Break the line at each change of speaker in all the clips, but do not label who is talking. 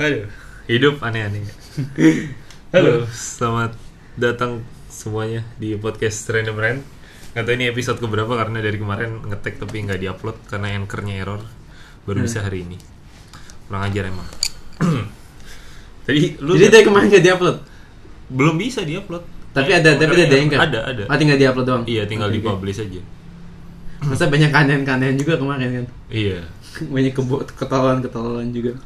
Aduh, hidup aneh-aneh. Halo, selamat datang semuanya di podcast Random Rant. Gak tau ini episode keberapa karena dari kemarin ngetek tapi nggak diupload karena anchornya error. Baru bisa hari ini. Kurang ajar emang. Tadi lu
Jadi dari kemarin gak diupload?
belum bisa diupload.
Tapi ada, tapi ada yang kan?
Ada, ada.
Ah, tinggal diupload doang?
Iya, tinggal
oke.
dipublish aja.
Masa banyak kanen-kanen juga kemarin kan?
Iya.
Banyak kebo ketololan-ketololan juga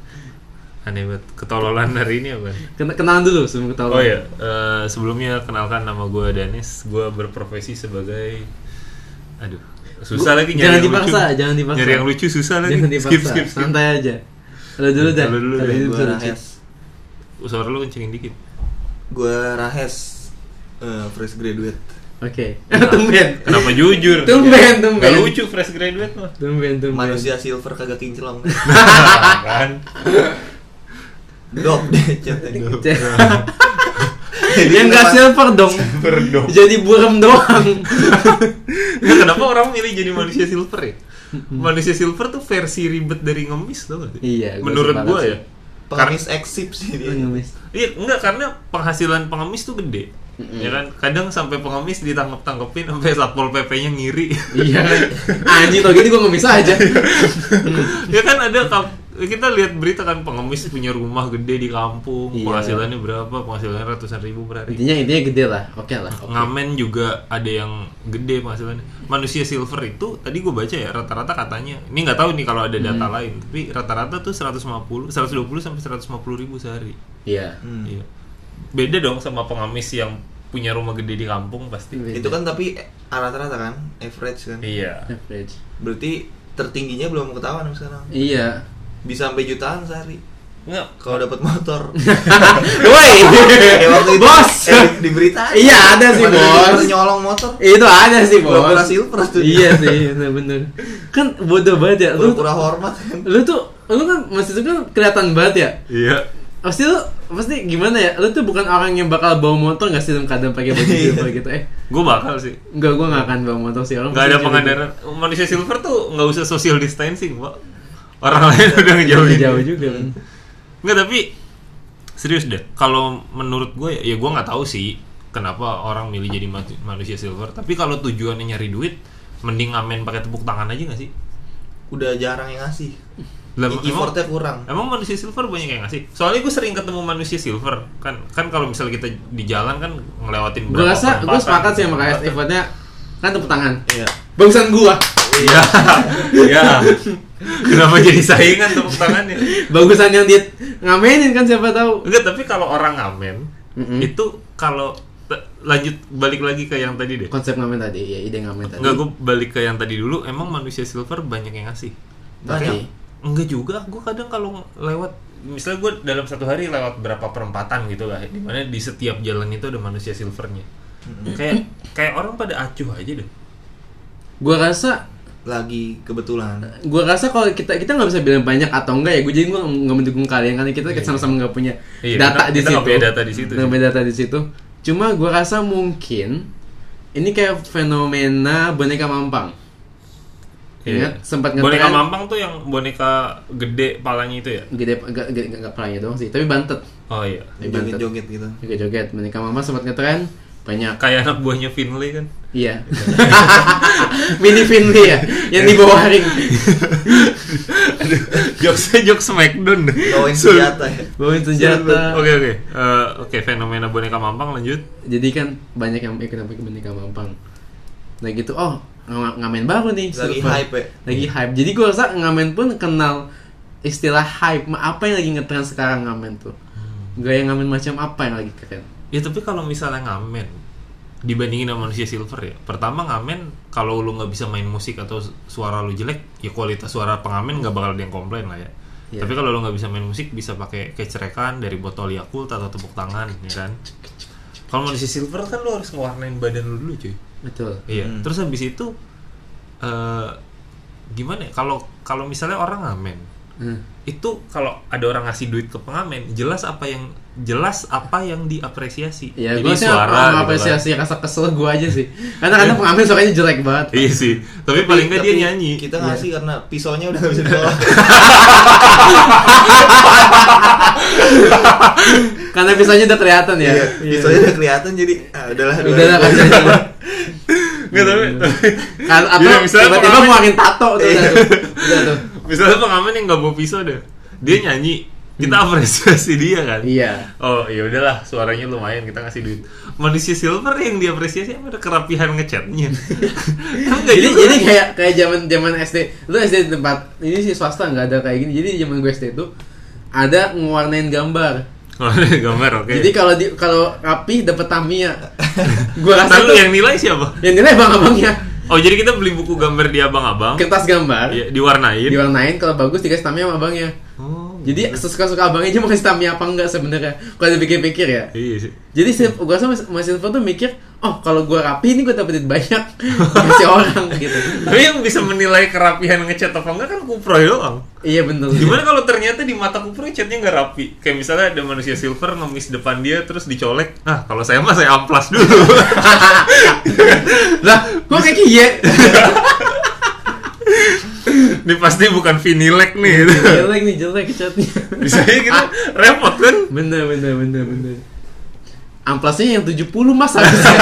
Aneh banget. Ketololan hari ini apa?
Ken Kenalan dulu sebelum ketololan
Oh iya, eh, sebelumnya kenalkan nama gue Danis. Gue berprofesi sebagai, aduh, susah
Gua-
lagi nyari
jangan
yang
dipaksa,
lucu.
jangan dipaksa.
Nyari yang lucu susah lagi.
Jangan dipaksa,
Skip, skip, skip.
santai aja Lo dulu dah
Lo dulu
itu
gue. Rahes
Suara lu kencengin dikit.
gue Rahes eh, fresh graduate
Oke Tumben
Kenapa jujur?
Tumben, tumben.
Gak lucu fresh graduate mah.
Tumben, tumben
manusia silver kagak kinclong
kan?
dok deh chatnya
Cek. Dia nggak silver dong
Berdong.
Jadi buram doang
Nah, kenapa orang milih jadi manusia silver ya? Manusia silver tuh versi ribet dari ngemis tau gak sih?
Iya, gua
Menurut
sih.
ya.
pengemis eksip sih dia
Pengemis.
Iya, enggak karena penghasilan pengemis tuh gede. Ya kan? Kadang sampai pengemis ditangkap-tangkepin sampai Satpol PP-nya ngiri.
Iya kan Anjing tau gini gue nggak bisa aja
ya kan ada kap- kita lihat berita kan pengemis punya rumah gede di kampung,
Iya.
penghasilannya berapa? Penghasilannya ratusan ribu per hari.
Intinya intinya gede lah Oke lah oke.
Ngamen juga ada yang gede penghasilannya. Manusia silver itu tadi gue baca ya rata-rata katanya. Ini nggak tahu nih kalau ada data
Hmm.
lain, tapi rata-rata tuh 150, 120 sampai 150 ribu sehari.
Iya
Hmm.
Iya. Beda dong sama pengemis yang punya rumah gede di kampung pasti.
Beda.
itu kan tapi eh, rata-rata kan average kan
Iya.
Average
berarti tertingginya belum ketahuan sekarang
Iya
bisa sampai jutaan sehari.
Enggak.
kalau dapat motor.
Woi.
Kayak waktu itu
Bos.
Eh, di berita
Iya ada sih bos.
nyolong motor.
Itu ada sih bos.
Pura-pura silver tuh.
Iya sih bener-bener Kan bodoh banget ya Lu,
pura-pura hormat. kan
lu tuh Lu kan masih itu kan kelihatan banget ya?
Iya.
Pasti lu Pasti gimana ya? Lu tuh bukan orang yang bakal bawa motor gak sih dalam keadaan pakai baju silver gitu Eh?
Gue bakal sih.
Enggak gue gak akan bawa motor sih. Orang
Nggak ada
pasti
pengandaran. Manusia silver tuh nggak usah social distancing, Pak. Orang lain udah ngejauhin.
Jauh juga kan
Nggak, tapi serius deh. Kalau menurut gue ya, gue nggak tahu sih kenapa orang milih jadi ma- manusia silver. Tapi kalau tujuannya nyari duit, mending ngamen pakai tepuk tangan aja nggak sih?
udah jarang yang ngasih
Lah,
E-
emang-
effortnya kurang
Emang manusia silver banyak yang ngasih? Soalnya gue sering ketemu manusia silver kan kan kalau misalnya kita di jalan kan ngelewatin
Gue rasa Gue sepakat sih sama KS
perempatan.
Effortnya Kan tepuk tangan
iya
Bagusan gua
Iya, iya. Kenapa jadi saingan tepuk tangannya?
Bagusan yang dia ngamenin kan siapa tahu
Enggak, tapi kalau orang ngamen
Mm-mm.
itu kalau lanjut balik lagi ke yang tadi deh.
Konsep ngamen tadi ya ide ngamen tadi
Enggak, gue balik ke yang tadi dulu. Emang manusia silver banyak yang ngasih?
Tapi
Banyak.
Enggak juga. Gue kadang kalau lewat, misalnya gue dalam satu hari lewat berapa perempatan gitu lah, di mana di setiap jalan itu ada manusia silvernya. Kayak kayak orang pada acuh aja deh.
Gue rasa
lagi kebetulan
gue rasa kalau kita kita nggak bisa bilang banyak atau enggak ya gue jadi gue nggak mendukung kalian karena kita
Iya.
sama-sama nggak punya
Iya,
data
kita-
di
kita
situ
nggak punya data di situ
Nggak
sih.
punya data di situ cuma gue rasa mungkin ini kayak fenomena boneka mampang Ingat sempat
Iya. Boneka
ngetren
mampang tuh yang boneka gede palanya itu ya?
gede gak, gede gak, gak palanya doang sih tapi bantet
Oh iya.
Bantet.
joget-joget gitu
joget joget boneka mampang sempat ngetren banyak.
Kayak anak buahnya Finley kan?
iya. Mini Finley ya yang di bawah ring.
Jokesnya jokes Smackdown.
Bawain senjata ya.
Bawain senjata.
Oke oke. Eh, oke fenomena boneka mampang lanjut.
jadi kan banyak yang ikut pakai boneka mampang. Nah gitu. Oh ng- ngamen baru nih
Lagi
silver.
hype ya?
lagi hype. Jadi gue rasa ngamen pun kenal istilah hype. Apa yang lagi ngetren sekarang ngamen tuh?
Hmm.
gaya ngamen macam apa yang lagi keren
Ya tapi kalau misalnya ngamen dibandingin sama manusia silver ya. Pertama ngamen kalau lu nggak bisa main musik atau su- suara lu jelek, ya kualitas suara pengamen nggak bakal ada yang komplain lah ya.
Iya.
Tapi kalau lu nggak bisa main musik bisa pakai kecerekan dari botol Yakult atau tepuk tangan, ya kan. Kalau manusia silver kan lu harus ngewarnain badan lu dulu cuy.
betul
Iya.
Hmm.
Terus habis itu eh gimana ya? Kalau kalau misalnya orang ngamen,
Hmm.
itu kalau ada orang ngasih duit ke pengamen, jelas apa yang jelas apa yang diapresiasi.
Ya,
Jadi suara gitu kan.
apresiasi rasa kesel gue aja sih. Karena kadang pengamen suaranya jelek banget.
Iya sih. Tapi, paling nggak dia
tapi
nyanyi.
kita
Iya.
ngasih karena pisaunya udah gak bisa ditolak
Karena pisaunya udah kelihatan ya.
Iya, pisaunya udah kelihatan jadi ah, udahlah.
Udahlah aja.
Nggak tapi, tapi
Kan atau tiba-tiba
pengamen-
ngeluarin tato tuh
Iya.
udah tuh.
Misalnya pengamen yang nggak bawa pisau deh, dia nyanyi, kita apresiasi dia kan.
Iya.
Oh ya udahlah suaranya lumayan kita ngasih duit. Manusia silver yang diapresiasi apa ada kerapihan ngecatnya.
Jadi
juga.
jadi kayak kayak zaman zaman SD lu SD di tempat ini sih swasta nggak ada kayak gini jadi zaman gue SD itu ada ngewarnain gambar
ada gambar oke.
jadi kalau di kalau rapi dapet Tamiya gue rasa tuh
yang nilai siapa?
yang nilai bang abangnya
Oh jadi kita beli buku gambar di abang-abang,
kertas gambar.
Ya, diwarnain.
diwarnain kalau bagus dikasih Tamiya sama abangnya.
Oh,
jadi sesuka suka abangnya aja mau kasih Tamiya apa enggak sebenarnya kalau dipikir-pikir ya
iya sih.
jadi sih gue rasa mas, Silver tuh mikir oh kalau gue rapi ini gue dapetin banyak kasih orang gitu
Tapi yang bisa menilai kerapihan ngecat apa enggak kan kuproy doang.
iya bener
Gimana kalau ternyata di mata kuproy catnya nggak rapi? Kayak misalnya ada manusia silver ngemis depan dia terus dicolek. Ah kalau saya mah saya amplas dulu.
lah kok kayak kiye
Ini pasti bukan vinilek nih.
jelek nih jelek catnya
Bisa aja kita repot kan?
bener bener bener bener amplasnya yang 70 mas harusnya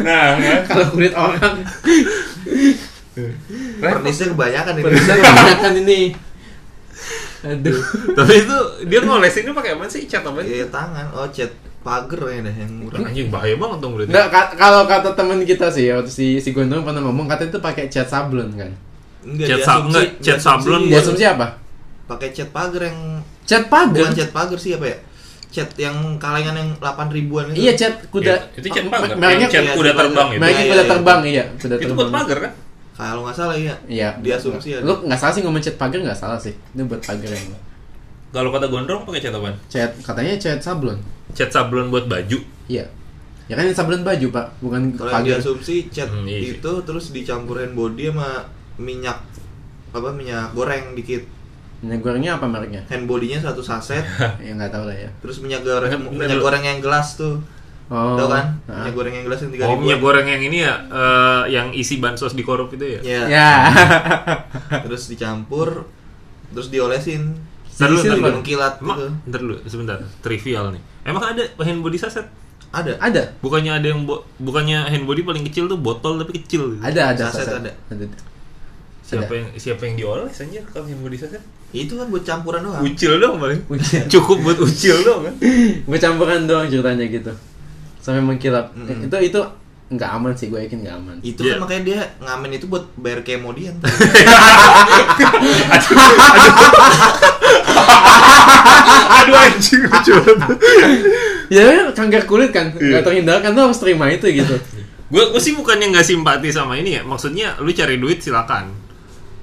Nah, kan?
kalau kulit orang.
Pernisnya kebanyakan ini.
bisa kebanyakan ini aduh
Tapi itu dia ngolesinnya pakai apa sih? Cat apa?
Iya tangan, oh cat pagar ya deh yang murah.
Anjing bahaya banget dong berarti.
Ka- kalau kata teman kita sih waktu si si Gondrong pernah ngomong katanya itu pakai cat sablon kan
Enggak,
Cat
dia
sa-
asumsi-
enggak, cat
asumsi
sablon
dia asumsi apa
pakai cat pagar yang
cat pagar
bukan cat pagar sih apa ya? Cat yang kalengan yang 8 ribuan itu.
iya cat kuda
Iya, itu cat pagar.
mereknya
Yang cat
Iya,
kuda terbang itu.
mereknya
Iya,
kuda
iya,
terbang iya kuda
Itu
terbang
buat pagar kan?
Kalau nggak salah iya.
iya
Dia asumsi ada.
lu nggak salah sih ngomong cat pagar nggak salah sih itu buat pagar yang
Kalau kata gondrong pakai cat apaan?
cat katanya cat sablon
Cat sablon buat baju.
iya ya kan ini sablon baju pak bukan
Kalau diasumsi cat
Hmm, iya
itu terus dicampurin body sama minyak apa minyak goreng dikit.
minyak gorengnya apa mereknya
Hand bodinya satu saset,
ya nggak tahu lah ya
terus minyak goreng minyak goreng yang gelas tuh.
oh
Tahu kan?
ah.
Minyak goreng yang gelas yang 3000.
Oh minyak goreng yang ini ya, eh, yang isi bansos di korup itu ya?
Ya.
ya
Terus dicampur terus diolesin.
Ntar dulu, ntar
mengkilat
Emang,
gitu.
ntar dulu, sebentar. Trivial nih. Emang ada hand body saset?
Ada.
ada
Bukannya ada yang bo- bukannya hand body paling kecil tuh botol tapi kecil. gitu.
ada ada
Saset
saset.
ada.
ada
Siapa yang siapa yang dioles anjir kalau hand body saset?
Itu kan buat campuran doang.
Ucil dong paling.
Ucil.
Cukup buat ucil dong kan.
gue campuran doang ceritanya gitu sampai mengkilap
Mm-mm.
itu itu nggak aman sih gue yakin nggak aman
Itu
Iya.
kan makanya dia ngamen itu buat bayar kemo dia.
Aduh anjing lucu
ya kan kanker kulit kan
Iya.
nggak terhindarkan tuh harus terima itu gitu
Gue gue sih bukannya nggak simpati sama ini ya. Maksudnya lu cari duit silakan.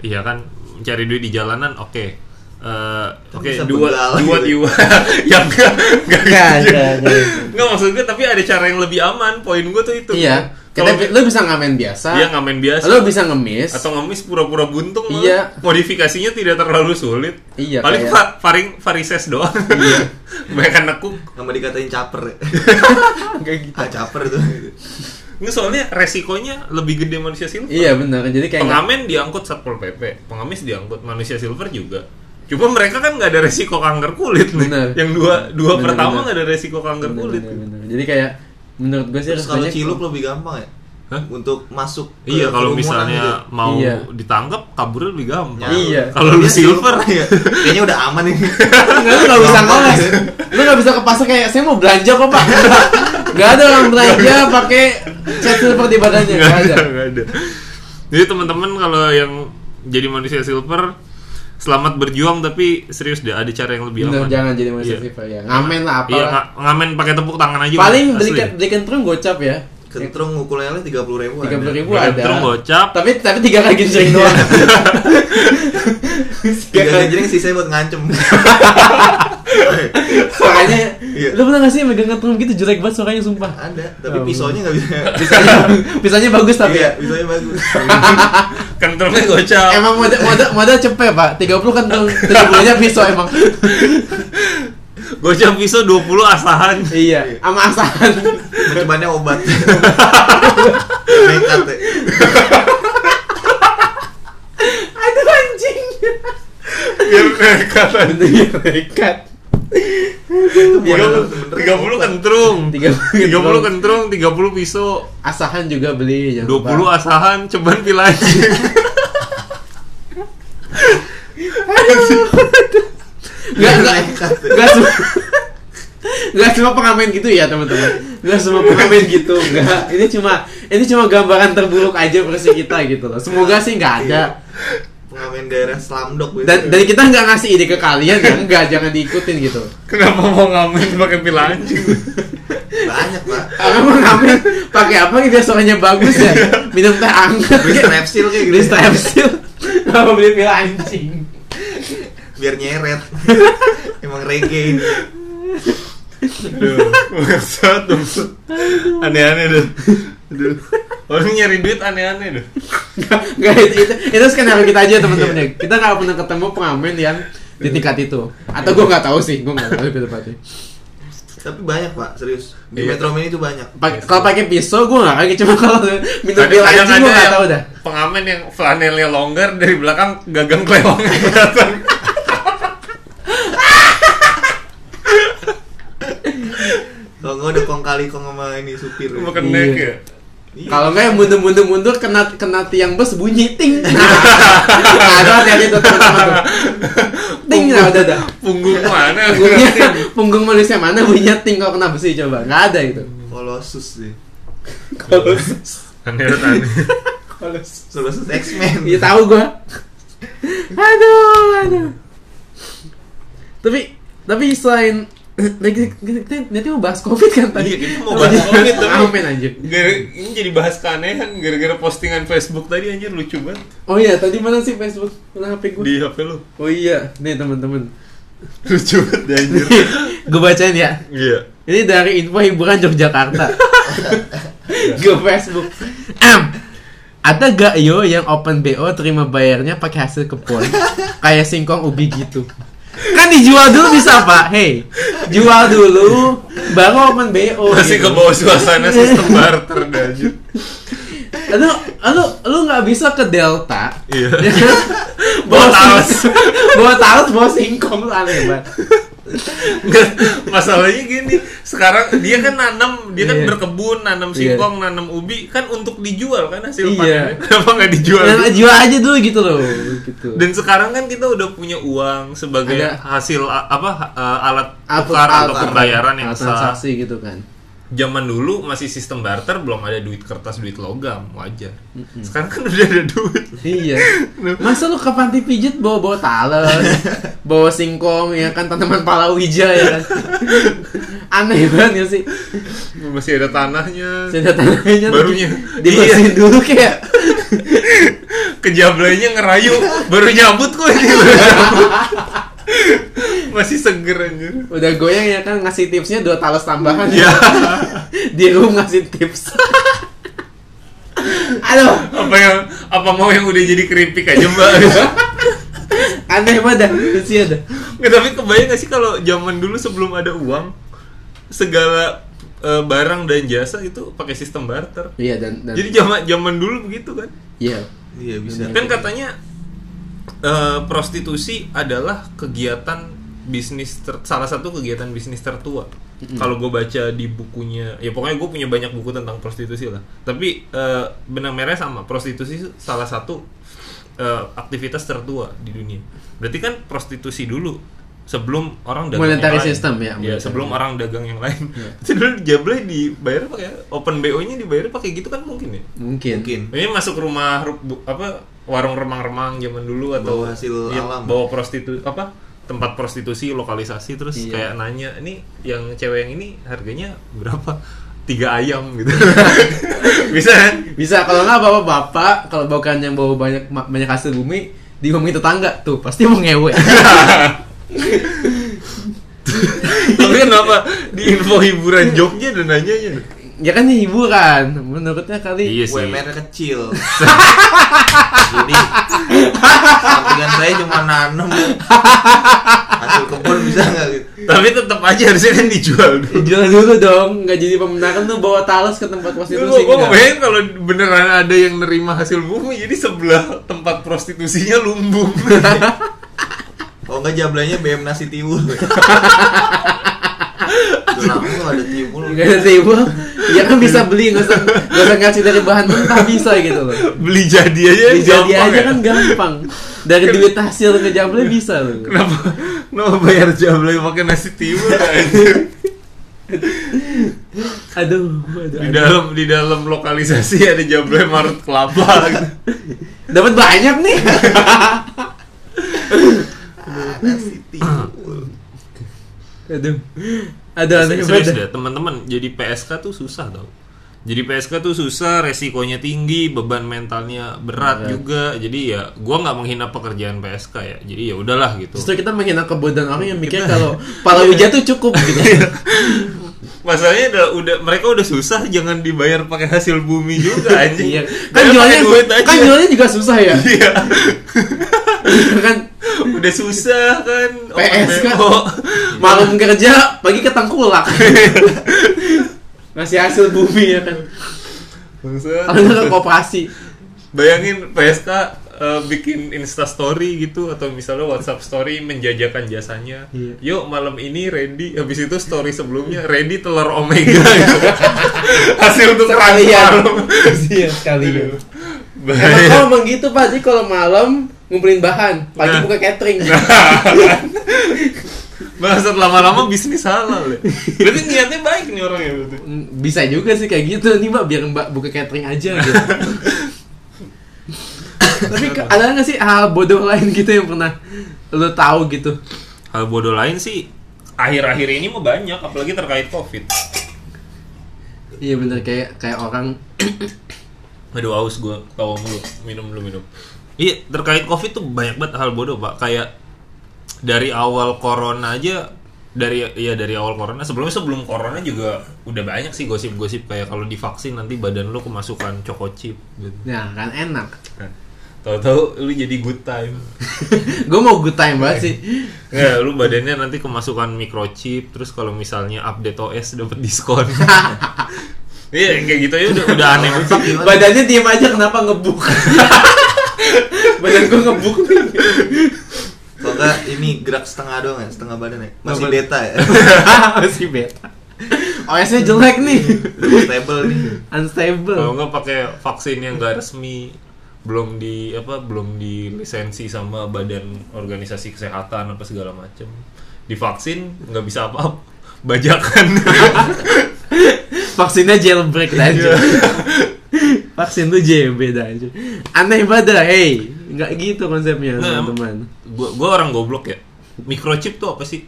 Iya kan, cari duit di jalanan oke. Eh, Oke, dua
begal
dua
gitu.
dua yang enggak enggak
Nggak,
gitu.
nggak, nggak.
Nggak, maksud gue tapi ada cara yang lebih aman. Poin gue tuh itu.
iya
Kalau
kita lu bisa ngamen biasa
dia ngamen biasa
lu bisa ngemis
atau ngemis pura-pura buntung malah.
Iya.
modifikasinya tidak terlalu sulit
Iya,
paling
kayak-
fa- faring varises doang
Iya.
banyak nekuk
Sama dikatain caper. ya.
kayak gitu
ah caper itu.
Nggak, soalnya resikonya lebih gede manusia silver.
Iya benar. Jadi kayak
pengamen diangkut satpol pp pengamis diangkut manusia silver juga. Cuma mereka kan nggak ada resiko kanker kulit nih.
Bener.
yang dua dua
Bener,
pertama nggak ada resiko kanker
bener,
kulit
bener, bener. jadi kayak menurut gue sih
Terus kalau ciluk lebih gampang ya?
Hah?
Untuk masuk ke
iya kalau misalnya
gitu.
mau
Iya.
ditangkap kaburnya lebih gampang
Iya.
kalau lu
Dia
silver
ya. Kayaknya udah aman ini.
Enggak, lu gak bisa ngoles Lu gak bisa ke pasar kayak, saya mau belanja kok pak Gak ada orang belanja pakai cat silver di badannya
nggak
Gak
ada nggak ada jadi teman-teman kalau yang jadi manusia silver selamat berjuang tapi serius deh ada cara yang lebih
Bener,
aman
jangan jadi manusia
Iya.
silver ya Ngamen lah apa
Iya, nga- ngamen pakai tepuk tangan aja.
Paling
Mas.
beli,
Asli.
beli kentrung gocap ya
Kentrung ukulele 30 ribu.
Tiga puluh ribu ada
kentrung gocap.
Tapi tapi tiga kali ginseng doang
Tiga jering sisanya buat ngancem.
Makanya
Iya.
Lu pernah gak sih megang kentrung gitu jelek banget suaranya sumpah
Ada, tapi
Oh,
pisaunya nggak bisa.
Pisanya, pisanya bagus tapi
Iya,
ya
pisaunya bagus.
Kentrungnya gocap.
Emang modal modal modal cepet pak 30 kentrung 70 nya pisau emang
Gocap pisau 20 asahan.
Iya Sama asahan
Percobaannya obat. Nekat.
Aduh anjing
Biar nekat.
Bener nekat
Tiga puluh-
bener.
tiga puluh kentrung,
Tiga
puluh kentrung, tiga puluh pisau,
Asahan juga beli
dua puluh asahan, ceban pilih aja.
Nggak, nggak, nggak semua Nggak semua pengamen gitu ya teman-teman. Nggak semua pengamen gitu Nggak, ini cuma Ini cuma gambaran terburuk aja versi kita gitu loh. Semoga sih nggak ada.
Pengamen daerah Slumdog
Dan, dan kita nggak ngasih ide ke kalian ya Nggak, jangan diikutin gitu.
Kenapa mau ngamen pakai pilih anjing?
banyak pak.
Karena pengamen pakai apa nih biar suaranya bagus ya? Minum teh hangat
Beli strepsil kayak gitu.
Beli strepsil Kenapa beli pil anjing
Biar nyeret. Emang reggae ini.
Aduh, bangsat dong. Aneh-aneh deh. Aduh. Orang nyari duit aneh-aneh deh.
Nggak, nggak, itu, itu, itu skenario kita aja teman-teman ya. Kita nggak pernah ketemu pengamen yang di tingkat itu. Atau gue nggak tahu sih, gue nggak tahu itu tepatnya.
Tapi banyak pak, serius. Di
Iya.
Metro Mini itu banyak.
Pakai- Kalau pakai pisau gue nggak kaget cuma kalau minum anjing gue nggak
yang
tahu dah.
Pengamen yang flanelnya longgar dari belakang gagang kelewangnya kelihatan.
Kalau nggak udah kong kali kong sama ini supir.
Makan
Iya.
neck ya.
Iya.
Kalau nggak yang mundur-mundur mundur kena kena tiang bus bunyi ting. Nah, ada hati-hati tuh teman-teman. Ting nah udah dah.
Punggung mana?
Punggungnya punggung manusia mana bunyinya ting kalau kena besi coba nggak ada itu.
Colossus sih.
Aneh banget, aneh.
Colossus X-Men.
Iya tahu gua. Aduh, aduh. Tapi tapi selain lagi kita nanti mau bahas covid kan tadi.
Iya, kita mau bahas COVID, tapi-
Amin anjir.
Gara- ini jadi bahas keanehan gara-gara postingan Facebook tadi anjir lucu banget
Oh iya, tadi mana sih Facebook? Mana HP gua?
di HP lu.
Oh iya, nih teman-teman.
Lucu banget deh, anjir.
gue bacain ya.
Iya.
Ini dari info hiburan Yogyakarta. Gue Facebook. Am. Ada gak yo yang open BO terima bayarnya pakai hasil kebun? Kayak singkong ubi gitu. Kan dijual dulu bisa pak, hey Jual dulu, baru open BO
Masih ke
gitu.
bawah suasana sistem barter anjir.
Lu, lu, lu gak bisa ke Delta
Iya. Bawa talas.
Bawa talas, bawa singkong aneh banget
Nggak, masalahnya gini sekarang dia kan nanam dia kan
Iya.
berkebun nanam
Iya.
singkong nanam ubi kan untuk dijual kan hasil
Iya.
panennya kenapa nggak dijual
Nah, jual aja dulu gitu loh gitu.
dan sekarang kan kita udah punya uang sebagai
Ada.
hasil apa alat
Alat-
tukar atau pembayaran yang sah
transaksi gitu kan
zaman dulu masih sistem barter belum ada duit kertas duit logam wajar sekarang kan udah ada duit
Iya. Masa lu ke panti pijit bawa bawa talas, bawa singkong ya kan tanaman palawija ya kan. Aneh banget ya sih.
masih ada tanahnya
Saya tanahnya
Barunya.
dibersihin dulu kayak
kejablainya ngerayu baru nyambut kok ini. masih seger anjir
udah goyang ya kan ngasih tipsnya dua talas tambahan
Iya.
di room ngasih tips. Aduh,
apa yang apa mau yang udah jadi keripik aja mbak
aneh banget sih ada.
Nggak, tapi kebayang gak sih kalau zaman dulu sebelum ada uang segala eh, barang dan jasa itu pakai sistem barter
Iya dan, dan
jadi zaman zaman dulu begitu kan
iya.
Iya bisa.
kan katanya eh, prostitusi adalah kegiatan bisnis ter- salah satu kegiatan bisnis tertua. Kalau gue baca di bukunya ya pokoknya gue punya banyak buku tentang prostitusi lah. Tapi eh, benang merahnya sama. Prostitusi salah satu eh, aktivitas tertua di dunia. Berarti kan prostitusi dulu sebelum orang dagang
Monetary
yang lain.
system ya,
ya
monetary.
sebelum orang dagang yang lain
Iya.
Itu dulu jablay dibayar pakai open bo nya dibayar pakai gitu kan mungkin ya
Mungkin.
Mungkin.
ini masuk rumah apa warung remang-remang zaman dulu atau
Bawa hasil
iya,
alam.
bawa prostitu apa tempat prostitusi lokalisasi terus
Iya.
kayak nanya ini yang cewek yang ini harganya berapa tiga ayam gitu bisa kan
Bisa kalau nggak bawa bapak, kalau bukan yang bawa banyak banyak hasil bumi, diomongin tetangga tuh pasti mau ngewe.
Tapi kenapa di info hiburan Jogja dan nanyanya
ya kan ini hiburan, menurutnya kali.
iya sih
UMR kecil. Jadi sampingan saya cuma nanam hasil kebun bisa nggak gitu?
tapi tetap aja harusnya kan dijual dulu
Jual dulu dong, nggak jadi pemenangan tuh bawa talas ke tempat prostitusi.
Gue bayangin kalau beneran ada yang nerima hasil bumi jadi sebelah tempat prostitusinya lumbung.
Oh Kalau enggak jablanya BM nasi tiwul. Lama nggak ada tiwul.
Gak ada timbul Ya kan bisa beli Gak usah, nggak usah ngasih dari bahan mentah Bisa gitu loh
Beli jadi aja
Beli jadi
gampang
aja
ya.
kan gampang Dari duit hasil ke jable bisa loh
Kenapa? Kenapa bayar jablay pakai nasi tiwul?
Aduh, aduh,
Di
aduh.
dalam di dalam lokalisasi ada jablay marut kelapa gitu.
Dapat banyak nih Aduh aneh
Serius
banget
deh, teman-teman. Jadi PSK tuh susah tau. Jadi PSK tuh susah, resikonya tinggi, beban mentalnya berat
Berat.
juga. Jadi ya, gua nggak menghina pekerjaan PSK ya. Jadi ya udahlah gitu.
Justru kita menghina kebodohan orang yang mikir kalau palawija tuh cukup gitu
Masalahnya udah, udah mereka udah susah, jangan dibayar pakai hasil bumi juga anjing.
Iya. Kan jualnya
pakai duit aja.
kan jualnya juga susah ya.
Iya.
kan
udah susah kan.
PSK.
Oh,
malam kerja, pagi ke tengkulak. Ngasih hasil bumi ya kan. Ke koperasi.
Bayangin PSK eh, bikin Insta story gitu atau misalnya WhatsApp story menjajakan jasanya.
Iya.
Yuk malam ini Randy habis itu story sebelumnya Randy telur omega gitu. Hasil untuk malam.
Iya sekalian. Emang emang gitu Pak, jadi kalau malam ngumpulin bahan, pagi
Nah.
buka catering.
Bangsat lama-lama bisnis halal ya. Berarti niatnya baik nih orangnya berarti.
Mm, Bisa juga sih kayak gitu nih Mbak, biar Mbak buka catering aja gitu. Tapi ada nggak sih hal bodoh lain gitu yang pernah lo tahu gitu?
Hal bodoh lain sih akhir-akhir ini mah banyak apalagi terkait Covid.
Iya bener kayak kayak orang
Aduh aus gue tawa mulu minum dulu minum. Iya terkait covid tuh banyak banget hal bodoh pak kayak dari awal corona aja dari ya dari awal corona sebelumnya sebelum corona juga udah banyak sih gosip-gosip kayak kalau divaksin nanti badan lu kemasukan choco chip gitu.
ya kan enak.
Nah, Tahu-tahu lu jadi good time.
Gue mau good time banget sih.
Ya, lu badannya nanti kemasukan microchip terus kalau misalnya update OS dapat diskon. Iya kayak gitu ya udah udah aneh banget.
Badannya diem aja kenapa ngebuk? Badan gue ngebuk nih.
Kalau enggak ini gerak setengah doang ya, setengah badan ya. Masih
Apa?
beta ya.
Masih beta. OS-nya jelek nih.
Stable nih.
Unstable.
Kalau nggak pakai vaksin yang nggak resmi, belum di apa belum di lisensi sama badan organisasi kesehatan apa segala macem. Divaksin nggak bisa apa-apa, bajakan.
Vaksinnya jailbreak
Iya.
aja. Vaksin tuh JB aja. Aneh banget dah, hey. Nggak gitu konsepnya,
Nah,
teman-teman.
gua, gua orang goblok ya. Microchip tuh apa sih?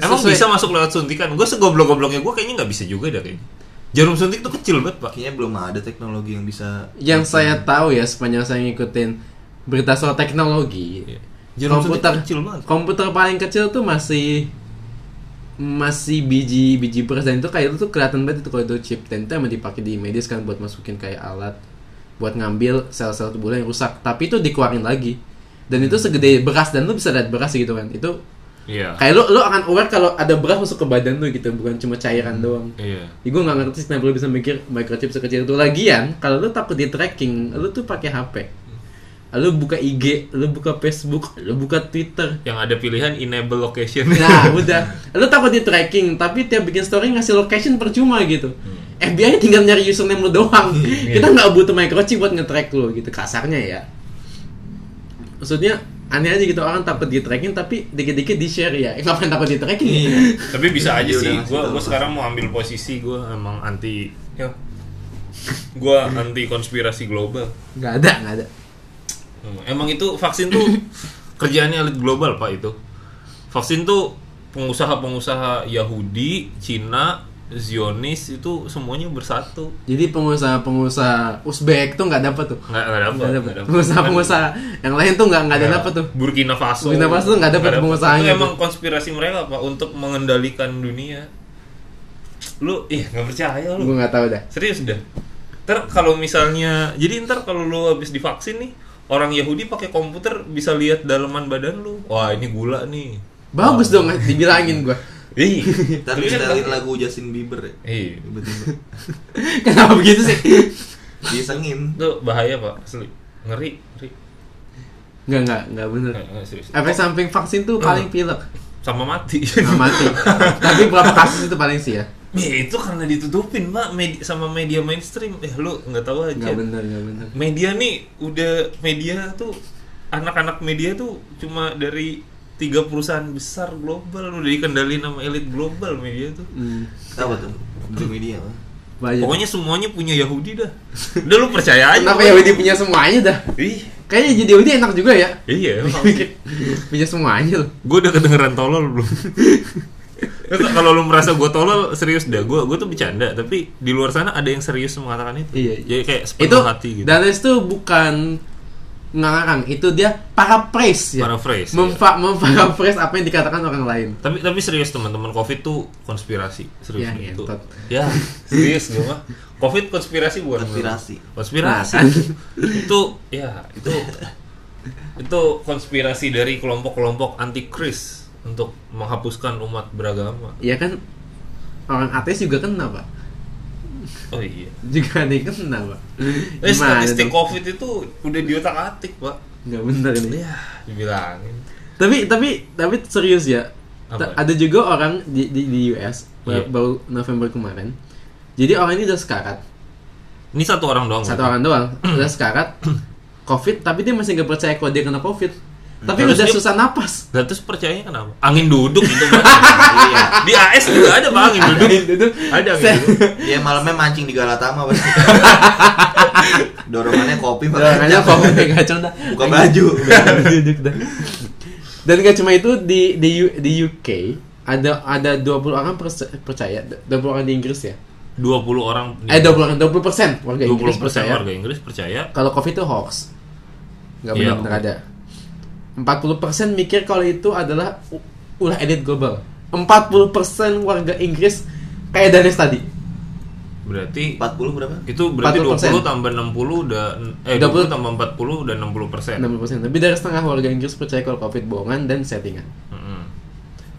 Emang
Sesuai-
bisa masuk lewat suntikan? Gue segoblok-gobloknya gue kayaknya nggak bisa juga dah kayaknya. Jarum suntik tuh kecil banget pak.
Kayaknya belum ada teknologi yang bisa
Yang saya tahu ya sepanjang saya ngikutin berita soal teknologi.
Iya. Jarum suntik
komputer
kecil banget.
komputer paling kecil tuh masih masih biji biji beras dan itu kayak itu tuh kelihatan banget itu. Kalau itu chip dan itu emang dipakai di medis kan buat masukin kayak alat buat ngambil sel-sel tubuh yang rusak. Tapi itu dikeluarin lagi. Dan itu segede beras dan lu bisa lihat beras gitu kan. Itu
Iya.
kayak lu lu akan aware kalau ada beras masuk ke badan lu gitu bukan cuma cairan doang.
Iya.
Ya, gue gak ngerti sih kenapa lu bisa mikir microchip sekecil itu. Lagian kalau lu takut di tracking lu tuh pakai HP lu buka IG lu buka Facebook lu buka Twitter
Yang ada pilihan enable location.
Nah, udah. Lu takut di tracking, tapi tiap bikin story ngasih location percuma gitu. FBI tinggal nyari username lu doang. Kita nggak butuh microchip buat nge-track lu gitu kasarnya ya. Maksudnya aneh aja gitu orang takut di tracking tapi dikit-dikit di share ya. Eh, ngapain takut di tracking?
Iya.
Tapi bisa aja
udah
sih. Gue gue sekarang mau ambil posisi gue emang anti. Ya. Gue anti konspirasi global.
Nggak ada, nggak ada.
Hmm, Emang itu vaksin tuh kerjaannya elit global pak itu. Vaksin tuh pengusaha-pengusaha Yahudi, Cina, Zionis itu semuanya bersatu.
Jadi pengusaha-pengusaha Uzbek tuh nggak dapat tuh.
Nggak nggak dapat.
Pengusaha-pengusaha yang lain tuh nggak nggak ada dapat tuh.
Burkina Faso.
Burkina Faso tuh nggak dapat pengusahanya
Itu
tuh.
emang konspirasi mereka pak untuk mengendalikan dunia. Lu, ih nggak percaya lu.
Gue nggak tahu dah.
Serius dah. Ntar kalau misalnya, jadi ntar kalau lu habis divaksin nih, orang Yahudi pakai komputer bisa lihat dalaman badan lu. Wah ini gula nih.
Bagus dong, dibilangin gue.
Ih, tapi
setelin
bahaya.
lagu Justin Bieber ya.
Iya,
Kenapa begitu sih?
disengin.
itu bahaya pak, asli, ngeri, ngeri.
Enggak, enggak, enggak bener.
Serius.
Efek samping vaksin tuh paling pilek
sama mati
sama mati. Tapi berapa kasus itu paling sih ya?
Ya itu karena ditutupin pak medi- sama media mainstream eh lu nggak tahu aja
Enggak bener, enggak bener.
media nih udah media tuh anak-anak media tuh cuma dari tiga perusahaan besar global udah dikendaliin sama elit global media tuh
Hmm.
Apa tuh? Di media. Pak.
Banyak.
pokoknya semuanya punya Yahudi dah udah lu percaya aja
Kenapa. Yahudi punya semuanya dah?
ih
Kayaknya jadi Yahudi enak juga ya.
iya emang.
punya semuanya loh.
gue udah kedengeran tolol belum kalau lu merasa gue tolol serius dah. Gue gue tuh bercanda tapi di luar sana ada yang serius mengatakan itu.
Iya.
jadi kayak
Itu
sepenuh hati gitu.
Danes tuh bukan ngarang, itu dia paraphrase ya.
Paraphrase,
Memfa memparaphrase apa yang dikatakan orang lain.
tapi tapi serius teman-teman covid tuh konspirasi. Serius
Ya,
itu ya serius gue mah. Covid konspirasi bukan?
Konspirasi.
konspirasi.
Nah, kan.
itu ya itu itu konspirasi dari kelompok-kelompok anti kris untuk menghapuskan umat beragama
Iya kan orang ateis juga kena pak.
oh iya
Juga yang kena pak.
Eh, statistik
tuh?
covid itu udah diotak atik pak
Nggak bener ini.
ya dibilangin
Tapi tapi tapi serius ya.
Apa?
Ada juga orang di di, di US
Iya.
baru November kemarin. Jadi orang ini udah sekarat.
ini satu orang doang
Satu
berarti?
orang doang udah sekarat COVID tapi dia masih nggak percaya kalau dia kena COVID. Tapi
Terus
udah
dia-
susah napas.
Lah terus percayanya kenapa? Angin duduk gitu.
Iya.
Di AS juga ada Pak angin duduk.
Duduk.
Ada angin duduk.
Dia malamnya mancing di Galatama pasti. Dorongannya kopi
Makanya
makanya
COVID kayak kacau dah.
Buka baju.
Duduk dah. Dan gak cuma itu di di U- di UK ada ada 20 orang percaya 20 orang di Inggris ya.
20 orang
Eh 20 orang 20 persen warga
20
Inggris percaya
warga Inggris percaya
kalau COVID itu hoax. Gak
Iya,
benar-benar ada. 40% mikir kalau itu adalah ulah elit global. 40% warga Inggris kayak Danes tadi.
berarti
40 berapa?
itu berarti
40%.
20 tambah 60 udah eh
20
20 tambah 40 udah 60 persen.
60%. Lebih dari setengah warga Inggris percaya kalau COVID bohongan dan settingan.
Mm-mm.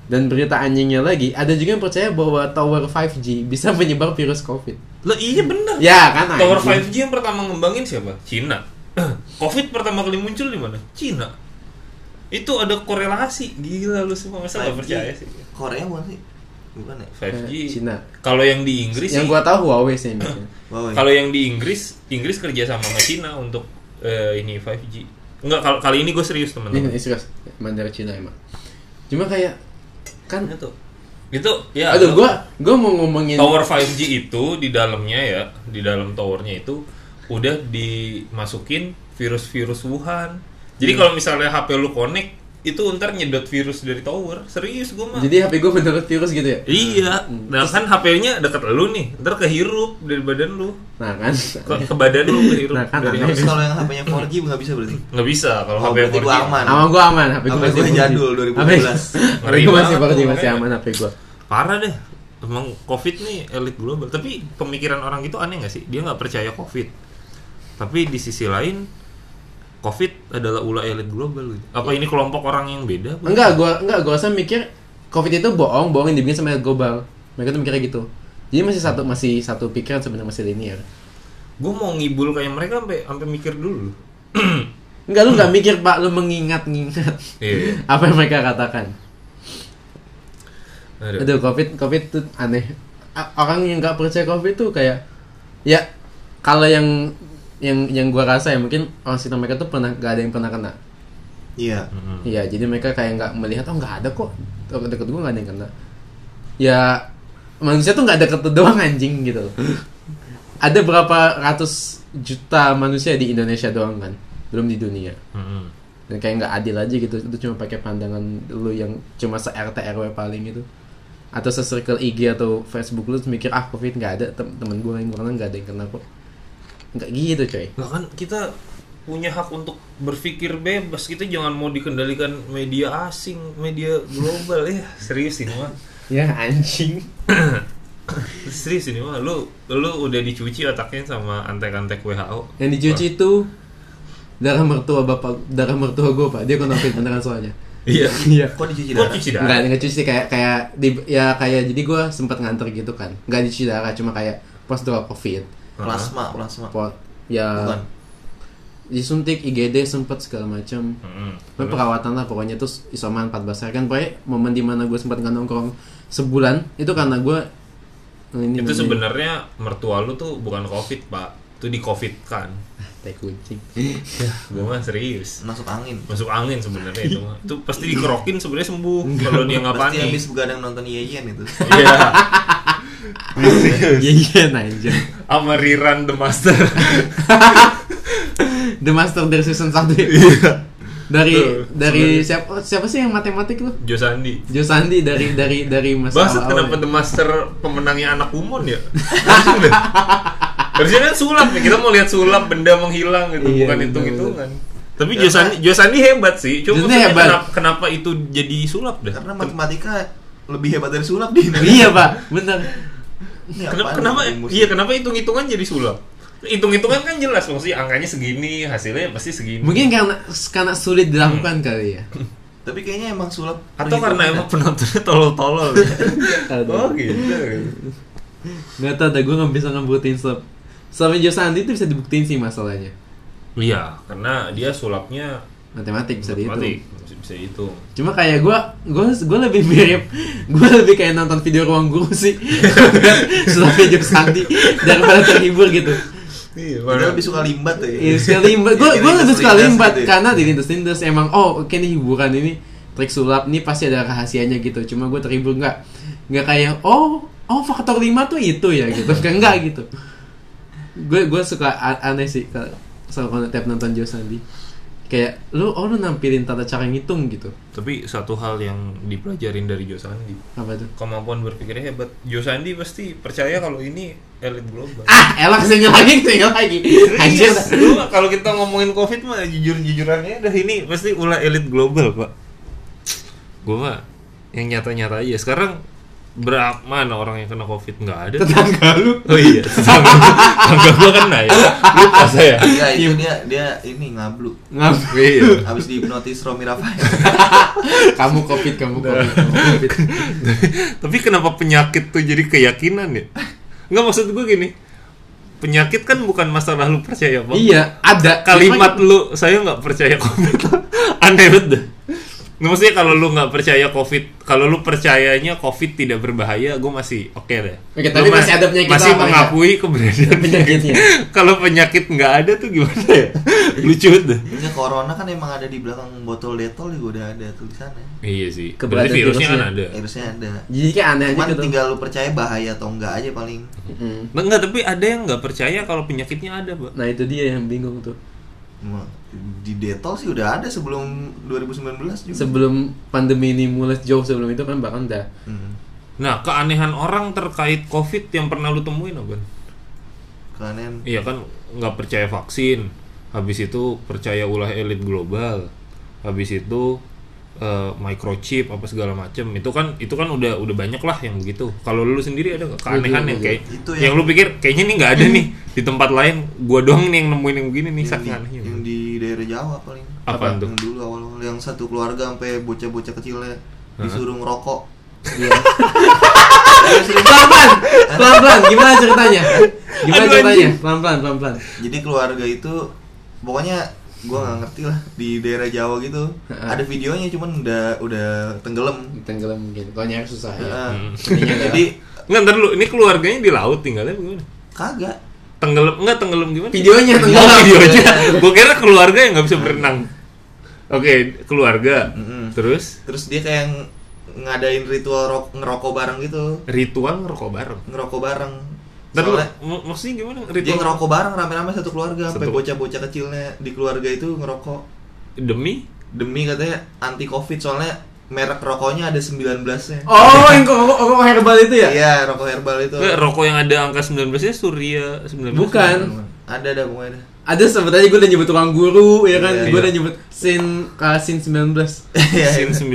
Dan berita anjingnya lagi, ada juga yang percaya bahwa tower 5G bisa menyebar virus COVID.
Lah iya benar.
Ya kan
Tower
anjing.
5G yang pertama ngembangin siapa? Cina. Covid pertama kali muncul di mana? Cina. Itu ada korelasi. Gila lu semua masa gak
5G.
percaya sih?
Korea bukan sih? Bukan ya?
5G.
Eh, Cina.
Kalau yang di Inggris
Yang
sih-
gua tahu Huawei sih.
Kalau yang di Inggris, Inggris kerja sama sama Cina untuk eh, ini 5G. Enggak, kalau kali ini gue serius
Ini
teman-teman.
ini serius, emang dari Cina emang. Cuma kayak kan
Itu. Itu ya.
aduh gua gua mau ngomongin
tower 5G itu di dalamnya ya, di dalam towernya itu udah dimasukin virus-virus Wuhan. Jadi
Hmm.
kalau misalnya HP lu connect itu ntar nyedot virus dari tower. Serius gue mah.
Jadi HP gua menurut virus gitu ya.
Iya,
Hmm.
nah kan HP-nya deket lu nih, ntar kehirup dari badan lu,
Nah kan.
ke, ke badan lu kehirup
Nah, kan
dari
aneh.
Terus
HP.
kalau yang HP-nya 4G nggak bisa berarti?
Nggak bisa kalau
Oh,
HP
berarti
4G.
gua aman.
Sama gua aman, HP gua
HP
masih
gua
4G.
jadul, 2012.
HP gua masih
banget
4G
tuh,
masih aman HP gua.
Parah deh. Emang COVID nih elit global. Tapi pemikiran orang itu aneh nggak sih? Dia nggak percaya COVID. Tapi di sisi lain, COVID adalah ulah elit global. Gitu. Apa ini kelompok orang yang beda? apa?
Enggak, gua enggak gua rasa mikir Covid itu bohong, bohong yang dibikin sama elit global. Mereka tuh mikirnya gitu. Jadi masih satu masih satu pikiran sebenarnya masih linear.
Gue mau ngibul kayak mereka sampai sampai mikir dulu.
Enggak lu enggak mikir Pak, lu mengingat-ingat
Iya.
apa yang mereka katakan.
Aduh.
Aduh, Covid Covid tuh aneh. Orang yang nggak percaya Covid tuh kayak ya kalau yang yang yang gua rasa ya mungkin orang sekitar mereka tuh pernah gak ada yang pernah kena.
Iya.
Mm-mm.
Iya, jadi mereka kayak nggak melihat oh nggak ada kok deket gua nggak ada yang kena. Ya manusia tuh nggak deket doang anjing gitu. ada berapa ratus juta manusia di Indonesia doang kan, belum di dunia.
Mm-mm.
Dan kayak nggak adil aja gitu, itu cuma pakai pandangan lu yang cuma se RT RW paling gitu. Atau se-circle IG atau Facebook lu mikir ah covid nggak ada tem temen gue yang kena nggak ada yang kena kok. Nggak gitu coy.
Lah kan kita punya hak untuk berpikir bebas. Kita jangan mau dikendalikan media asing, media global ya. Serius ini mah.
Ya anjing.
Serius ini mah. Lu lu udah dicuci otaknya sama antek-antek WHO.
Yang dicuci itu darah mertua bapak, darah mertua gue pak. Dia kena covid beneran soalnya.
Iya.
Iya.
Kok dicuci
Kok
darah?
cuci
Enggak,
darah?
enggak cuci kayak kayak di ya kayak jadi gue sempat nganter gitu kan. Enggak dicuci darah, cuma kayak prosedur covid.
Plasma, plasma.
Pot. Ya.
Bukan.
disuntik IGD sempet segala macam
Mm-mm.
Pokoknya perawatan lah pokoknya terus isoman 14 hari kan pokoknya momen di mana gue sempat nggak nongkrong sebulan itu karena gue ini
itu sebenarnya mertua lu tuh bukan covid pak. Itu di covid kan?
Tai kucing.
Gue mah serius.
Masuk angin.
Masuk angin sebenarnya itu mah. Itu pasti dikerokin sebenarnya sembuh kalau dia nggak
pasti
panik
habis begadang nonton Yeyen itu.
Iya
iya iya anjir
sama Riran the Master.
The Master dari season 1
iya.
Dari
Tuh,
dari siapa siapa sih yang matematik lu?
Jo Sandi.
Jo Sandi dari dari dari masa
Bangsat kenapa
ya?
The Master pemenangnya anak umon ya? Harusnya kan sulap ya, kita mau lihat sulap benda menghilang gitu,
Iya,
bukan hitung-hitungan. Tapi Jo Sandi, Jo Sandi hebat sih. Cuma
hebat.
Kenapa, kenapa itu jadi sulap deh?
karena matematika lebih hebat dari sulap di Indonesia
iya pak. Bener
Ini
Kenapa, kenapa iya kenapa hitung-hitungan jadi sulap? Hitung-hitungan kan jelas maksudnya angkanya segini, hasilnya pasti segini.
mungkin karena karena sulit dilakukan kali ya
tapi kayaknya emang sulap
atau karena emang penontonnya tolol-tolol.
Aduh.
oh gitu.
nggak tahu dah gue nggak bisa ngebuktiin sulap sulapnya Jo Sandi itu bisa dibuktiin sih masalahnya
Iya, karena dia sulapnya
matematik bisa
matematik,
dihitung
dihitung.
cuma kayak gue gue gue lebih mirip gue lebih kayak nonton video ruang guru sih sulapnya Jo Sandi daripada terhibur gitu
Iya,
Dia lebih suka limbat ya
Iya, sekali limbat. Gue
Bikin
gue lebih suka limbat
gitu ya.
karena di lindas-lindas emang oh oke nih hiburan ini trik sulap nih pasti ada rahasianya gitu. Cuma gue terhibur nggak nggak kayak oh oh faktor 5 tuh itu ya gitu. Kayak enggak gitu. Gue gue suka aneh sih kalau kalau tiap nonton Jo Sandi. Kayak lu oh lu nampilin tata cara ngitung gitu.
Tapi satu hal yang dipelajarin dari Jo Sandi,
Apa tuh?
kemampuan berpikirnya hebat. Jo Sandi pasti percaya kalau ini elit global.
Ah, elak sini lagi, sini lagi. Anjir.
Lu kalau kita ngomongin covid mah jujur-jujurannya dah ini pasti ulah elit global pak. Gue mah yang nyata-nyata aja. Sekarang berapa mana orang yang kena covid nggak ada?
Tetangga lu.
Oh iya, tetangga tetangga gue kena ya. Lupa saya.
Iya itu dia dia ini ngablu
Ngap-
Iya.
Abis dihipnotis Romi Rafael
kamu covid, kamu covid, kamu covid.
Tapi kenapa penyakit tuh jadi keyakinan ya? Nggak maksud gue gini. Penyakit kan bukan masalah lu percaya apa.
Iya, ada
Kalimat lu saya nggak percaya covid aneh banget Nah, maksudnya kalau lu nggak percaya covid, kalau lu percayanya covid tidak berbahaya, gue masih oke deh.
Oke, tapi
ma-
masih ada penyakit
masih
apa,
mengakui keberadaan
Penyakitnya.
kalau penyakit nggak ada tuh gimana ya? Lucu dah.
Ini corona kan emang ada di belakang botol detol juga udah ada tulisannya
Iya sih.
Keberadaan
Berarti virusnya kan
virusnya.
ada.
Harusnya ada
Jadi kayak aneh aja
Cuman
gitu.
tinggal lu percaya bahaya atau enggak aja paling
Mm.
Nah, Enggak, tapi ada yang nggak percaya kalau penyakitnya ada, Pak.
Nah itu dia yang bingung tuh.
Di detol sih udah ada sebelum 2019 juga.
Sebelum pandemi ini mulai jauh sebelum itu kan bahkan udah
hmm.
Nah, keanehan orang terkait COVID yang pernah lu temuin apa?
Kalian
Iya kan nggak percaya vaksin, habis itu percaya ulah elit global, habis itu eh, microchip apa segala macem itu kan itu kan udah udah banyak lah yang begitu. Kalau lu sendiri ada keanehan yang kayak
Itu
yang,
yang-
lu pikir kayaknya nih nggak ada nih di tempat lain, gua doang nih yang nemuin yang begini nih
yang
saking
di,
anehnya.
yang di daerah Jawa paling
Apaan tuh?
yang dulu awal-awal yang satu keluarga sampai bocah-bocah kecilnya disuruh ngerokok
Iya. Pelan-pelan, pelan-pelan. Gimana ceritanya? Gimana
Aduh,
ceritanya? Pelan-pelan, pelan-pelan.
jadi keluarga itu pokoknya gua nggak ngerti lah di daerah Jawa gitu ada videonya cuman udah udah tenggelam
Tenggelam mungkin. Kalau nyari susah ya.
Heeh.
Hmm.
Jadi
Nggak ntar dulu, ini keluarganya di laut tinggalnya gimana?
kagak
Tenggelam nggak tenggelam gimana?
Videonya
Oh,
tenggelam.
videonya. Gua kira keluarga yang nggak bisa berenang. Oke, keluarga. Terus
terus dia kayak ng- ngadain ritual ro- ngerokok bareng gitu
ritual ngerokok bareng.
ngerokok bareng
Mak- maksudnya gimana?
dia
Ritual
ngerokok bareng rame-rame satu keluarga sampai
Satu-
bocah-bocah kecilnya di keluarga itu ngerokok
demi
demi katanya anti covid soalnya merek rokoknya ada 19 nya
Oh, yang kok kok kok herbal itu ya?
iya rokok herbal itu
Nggak, rokok yang ada angka 19 nya Surya 19.
Bukan.
ada ada pokoknya ada
Ada sebetulnya gue udah nyebut tukang guru ya kan,
Iya,
gue
iya.
udah nyebut sin uh, sin 19.
Iya,
Sin 19.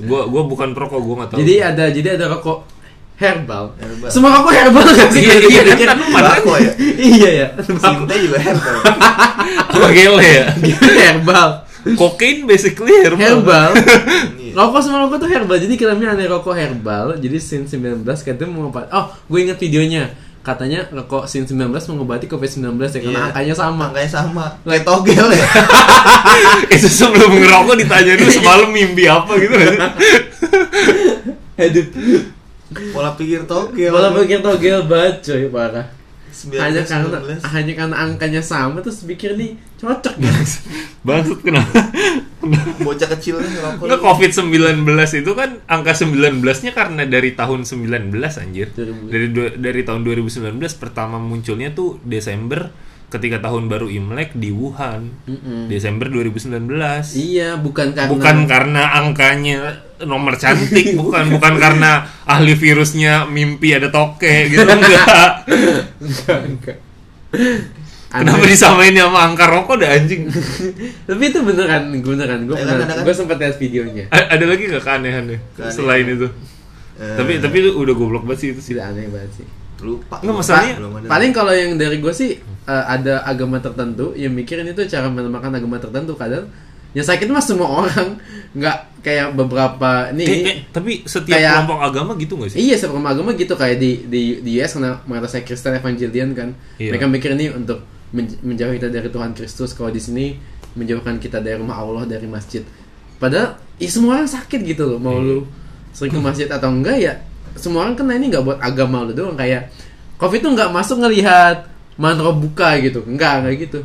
Gua gua bukan perokok, gua enggak tahu.
Jadi ada jadi ada rokok herbal.
Herbal.
Semua rokok herbal gak sih?
Iya, iya,
Iya,
kan,
iya.
kan, padahal-
Bako ya
Iya ya.
Sinte juga herbal
apa gele ya?
herbal.
Kokain basically herbal.
Herbal.
Iya.
Rokok sama rokok tuh herbal. Jadi filmnya ada rokok herbal. Jadi sin 19 katanya mau? Oh, gue inget videonya. katanya rokok sin 19 mengobati COVID-19 ya karena
Iya.
angkanya sama.
Angkanya sama. Kayak togel ya.
itu sebelum ngerokok ditanya dulu semalam mimpi apa gitu kan
Aduh.
Pola pikir togel.
Malah pikir togel banget coy parah.
19,
hanya karena
19.
hanya karena angkanya sama terus pikir nih cocok gitu.
bangsat kenapa
bocah kecil nih ngerokok.
Nggak COVID 19 itu kan angka 19-nya karena dari tahun 19 anjir.
2000.
Dari dari tahun 2019 pertama munculnya tuh Desember ketika tahun baru Imlek di Wuhan.
Mm-mm.
Desember 2019.
Iya, bukan karena
Bukan karena angkanya nomor cantik, bukan bukan karena ahli virusnya mimpi ada toke gitu enggak.
Enggak, enggak.
Kenapa
Aneh.
disamain sama angka rokok dah anjing?
Tapi itu beneran, beneran. Gue
kan?
gue sempat lihat videonya.
A- ada lagi gak keanehannya
Keanehan.
selain itu?
Eh,
Tapi tapi itu udah goblok banget sih itu sih.
Aneh banget sih.
Lupa.
Nggak, masalahnya-.
Paling kalau yang dari gue sih eh, ada agama tertentu yang mikirin itu cara menamakan agama tertentu kadang yang sakit mah semua orang nggak kayak beberapa
Eh,
nih
eh, tapi setiap
Kayak-
kelompok agama gitu gak sih?
Iya, seberapa agama gitu kayak di di di US karena mereka saya Kristen Evangelian kan.
Iya.
Mereka mikir ini untuk men- menjauh kita dari Tuhan Kristus. Kalau di sini menjauhkan kita dari rumah Allah dari masjid. Padahal ya semua orang sakit gitu loh. Mau lu sering ke masjid atau enggak ya semua orang kena ini nggak buat agama lu doang kayak Covid tuh nggak masuk ngelihat mantra buka gitu. Enggak, enggak gitu.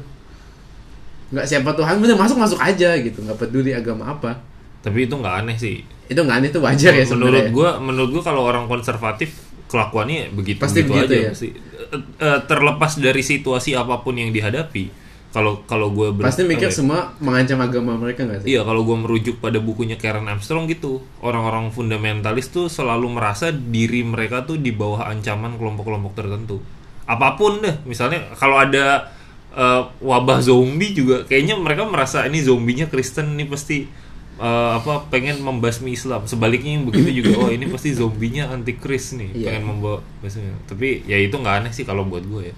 Enggak siapa Tuhan bener masuk masuk aja gitu. nggak peduli agama apa.
Tapi itu nggak aneh sih.
Itu nggak aneh itu wajar ya
menurut gua, menurut gua kalau orang konservatif kelakuannya begitu
Pasti
begitu
begitu
aja
ya?
pasti. Eh, eh, terlepas dari situasi apa pun yang dihadapi. Kalau kalau gua ber-
Pasti mikir
ya?
semua mengancam agama mereka nggak sih?
Iya, kalau gue merujuk pada bukunya Karen Armstrong gitu, orang-orang fundamentalis tuh selalu merasa diri mereka tuh di bawah ancaman kelompok-kelompok tertentu. Apa pun deh, misalnya kalau ada eh, wabah zombie juga, kayaknya mereka merasa ini zombinya Kristen ini pasti eh, apa pengen membasmi Islam. Sebaliknya yang begitu juga, oh ini pasti zombinya antikris nih,
Iya.
pengen membawa basmi. Tapi ya itu nggak aneh sih kalau buat gue ya.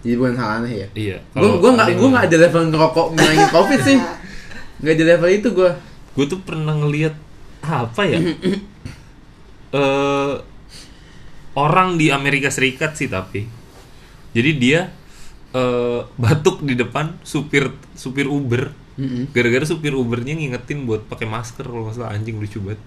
Jadi bukan hal aneh ya.
Iya.
Gue gue nggak gue nggak ada level ngerokok ngilangin covid sih. Nggak di level itu gue.
gue tuh pernah ngeliat apa ya eh orang di Amerika Serikat sih tapi jadi dia eh batuk di depan supir supir Uber gara-gara supir Ubernya ngingetin buat pakai masker kalau nggak salah anjing lucu banget.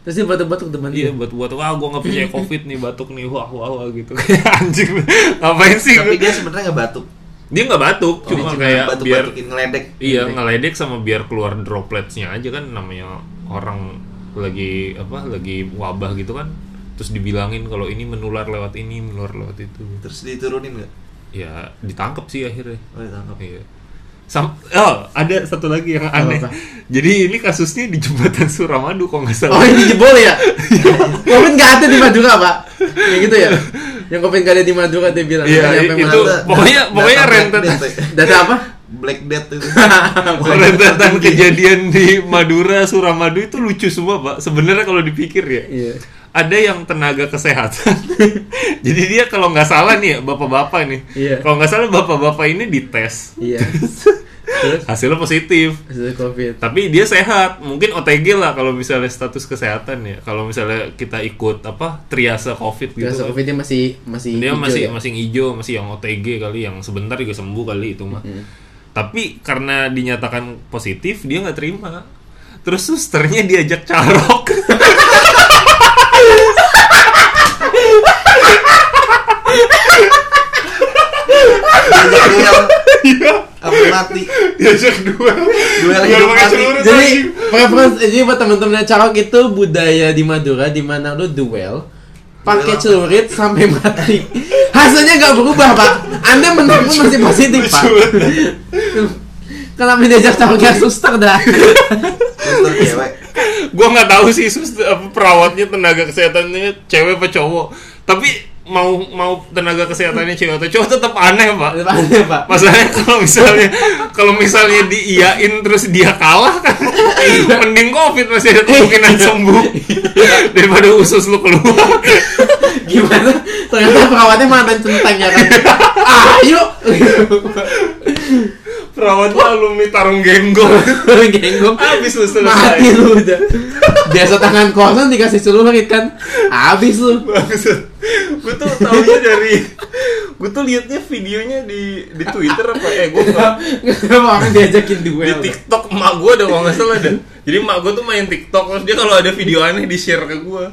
Terus dia batuk-batuk depan
iya
dia.
buat buat wah gue nggak percaya covid nih batuk nih wah wah wah gitu anjing ngapain sih
Tapi dia sebenarnya nggak batuk.
dia nggak batuk
Oh,
cuma kayak biar
batuk-batukin ngeledek.
Iya ngeledek sama biar keluar dropletsnya aja kan namanya orang lagi apa lagi wabah gitu kan terus dibilangin kalau ini menular lewat ini menular lewat itu
Terus diturunin nggak?
ya ditangkap sih akhirnya
Oh ditangkap.
iya Sam oh ada satu lagi yang aneh
Apa-apa?
jadi ini kasusnya di jembatan Suramadu kok nggak
Oh
salah
ini jebol ya? covid nggak ada di Madura pak? Kayak gitu ya? Yang covid nggak ada di Madura dia bilang.
Iya, itu- pokoknya-
data
pokoknya
Black
rentet-
Death, ya.
Data apa?
Black Death itu.
rentetan kejadian di Madura Suramadu itu lucu semua pak sebenarnya kalau dipikir ya
Iya.
Ada yang tenaga kesehatan jadi dia kalau nggak salah nih ya bapak-bapak nih
Iya.
kalau nggak salah bapak-bapak ini dites
Iya. Terus
hasilnya positif
hasil covid.
tapi dia sehat mungkin OTG lah kalau misalnya status kesehatan ya kalau misalnya kita ikut apa triase covid gitu
Biasa
kan.
covid dia masih masih.
dia
hijau
masih
ya?
masih hijau masih yang OTG kali yang sebentar juga sembuh kali itu mah tapi karena dinyatakan positif dia nggak terima terus susternya diajak carok
Diajak duel.
Iya.
Sampai mati.
diajak duel
Duel
Duel
hidup
pakai
mati.
celurit
Jadi preference jadi buat teman-teman yang carok itu budaya di Madura di mana lu duel pakai celurit sampai mati. Hasilnya nggak berubah pak. Anda menang pun masih positif pak. Kenapa diajak caroknya suster dah?
Suster cewek.
gua nggak tahu sih suster apa, perawatnya tenaga kesehatannya cewek apa cowok tapi mau mau tenaga kesehatannya cewek atau cowok tetap aneh pak
Aneh pak.
Masalahnya kalau misalnya kalau misalnya diiyain terus dia kalah kan mending covid masih ada kemungkinan sembuh daripada usus lu keluar.
Gimana? Ternyata perawatnya mantan centang ya kan? Ayo.
Perawatnya alumni Tarung Genggong.
genggong.
Habis lu selesai.
mati lu udah. Biasa tangan kosong dikasih celurit kan? Habis lu.
Gue tuh taunya dari gue tuh liatnya videonya di di Twitter apa? Eh gue nggak
orang diajakin
di
duel
TikTok emak gue kalau nggak salah ada. Jadi emak gue tuh main TikTok terus dia kalau ada video aneh di share ke gue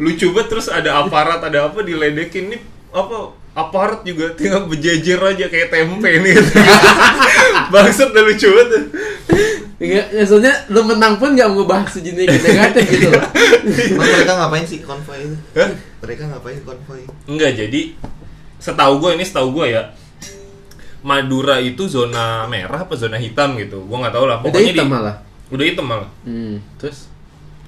lucu banget terus ada aparat ada apa diledekin. Nih apa aparat juga tinggal berjejer aja kayak tempe nih gitu. bangsat udah lucu banget
Enggak, ya, soalnya lu menang pun gak mau bahas sejenis negatif gitu loh
mereka ngapain sih konvoy itu?
Hah?
Mereka ngapain konvoy?
enggak jadi setahu gue ini setahu gue ya Madura itu zona merah apa zona hitam gitu gue nggak tahu lah
Udah
pokoknya
hitam
di-
malah
udah hitam malah
hmm, terus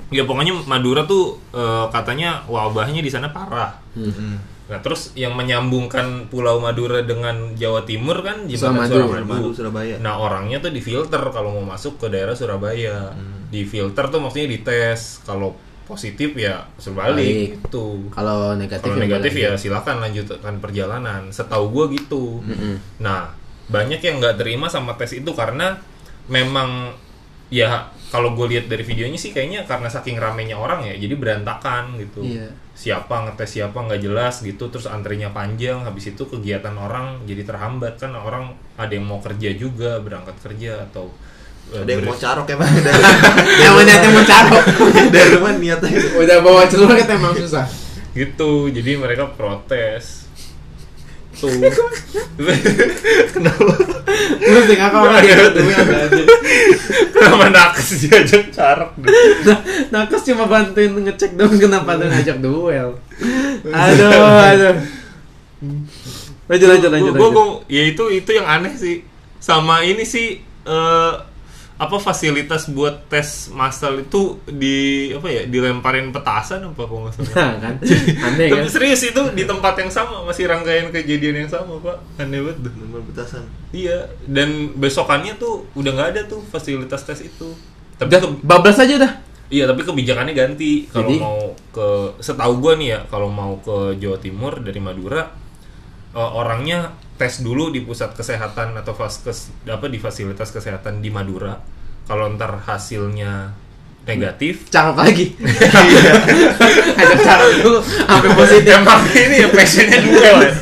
ya pokoknya Madura tuh eh, katanya wabahnya di sana parah
Hmm.
Nah terus yang menyambungkan Pulau Madura dengan Jawa Timur kan jembatan
Suramadu.
Suramadu.
Madu Surabaya.
Nah orangnya tuh difilter kalau mau masuk ke daerah Surabaya.
Hmm.
Difilter tuh maksudnya dites. Kalau positif ya suruh
Balik.
balik gitu.
kalau negatif
Kalau
ya
negatif ya silakan lanjutkan perjalanan. Setahu gua gitu.
Mm-mm.
Nah banyak yang nggak terima sama tes itu karena memang ya kalau gue lihat dari videonya sih kayaknya karena saking ramenya orang ya jadi berantakan gitu
Iya.
Siapa ngetes siapa nggak jelas gitu terus antrinya panjang habis itu kegiatan orang jadi terhambat. Kan orang ada yang mau kerja juga berangkat kerja atau eh,
Ada yang mau carok emang. Dari
yang niatnya mau carok.
Dari rumah niatnya.
udah bawa celurit emang susah.
Gitu jadi mereka protes tuh.
Lu sih ngakak orang
Ada.
aja
kenapa nakes diajak carak
Nah, nakes cuma bantuin ngecek dong kenapa lu ngajak duel? Aduh aduh. Lanjut lanjut lanjut,
Gua- gua-
lanjut.
gua- ya itu itu yang aneh sih. Sama ini sih eh, apa fasilitas buat tes massal itu di apa ya dilemparin petasan apa kok nggak salah?
Nah, kan? Aneh kan?
Tapi serius itu di tempat yang sama masih rangkaian kejadian yang sama pak. Aneh banget.
Nomor betasan.
iya dan besokannya tuh udah nggak ada tuh fasilitas tes itu. Tapi
udah
ke-
bablas aja dah
iya tapi kebijakannya ganti. Kalau
Jadi?
mau ke setahu gua nih ya kalau mau ke Jawa Timur dari Madura eh, orangnya tes dulu di pusat kesehatan atau vaskes apa di fasilitas kesehatan di Madura. Kalau ntar hasilnya negatif
carok lagi. Ada carok dulu sampai positif.
Emang ini ya passionnya duel ya.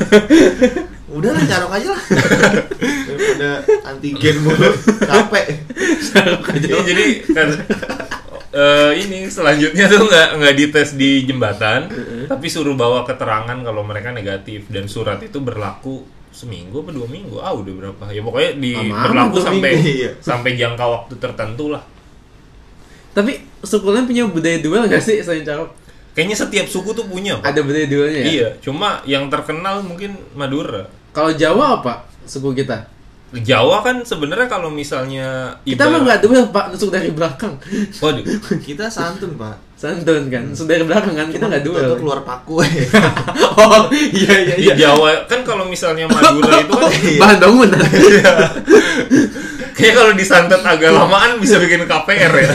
Udah lah carok aja lah. Daripada antigen mulu. Capek.
Iya, jadi kan eh, ini selanjutnya tuh nggak nggak dites di jembatan tapi suruh bawa keterangan kalau mereka negatif. Dan surat itu berlaku seminggu apa dua minggu? Ah udah berapa? Ya pokoknya di berlaku sampai
minggu, iya.
sampai jangka waktu tertentu lah.
Tapi suku lain punya budaya duel gak sih selain carok?
Kayaknya setiap suku tuh punya Pak.
ada budaya duelnya ya?
Iya cuma yang terkenal mungkin Madura.
Kalau Jawa apa suku kita?
Jawa kan sebenarnya kalau misalnya
kita mah nggak duel pak nusuk dari belakang.
Waduh.
Kita santun, Pak.
Santun kan? Nusuk dari belakang kan kita nggak duel.
Tuh keluar paku.
oh iya iya
di
iya.
Jawa kan kalau misalnya Madura itu kan
bahan bangunan.
Kayaknya kalau disantet agak lamaan bisa bikin KPR ya.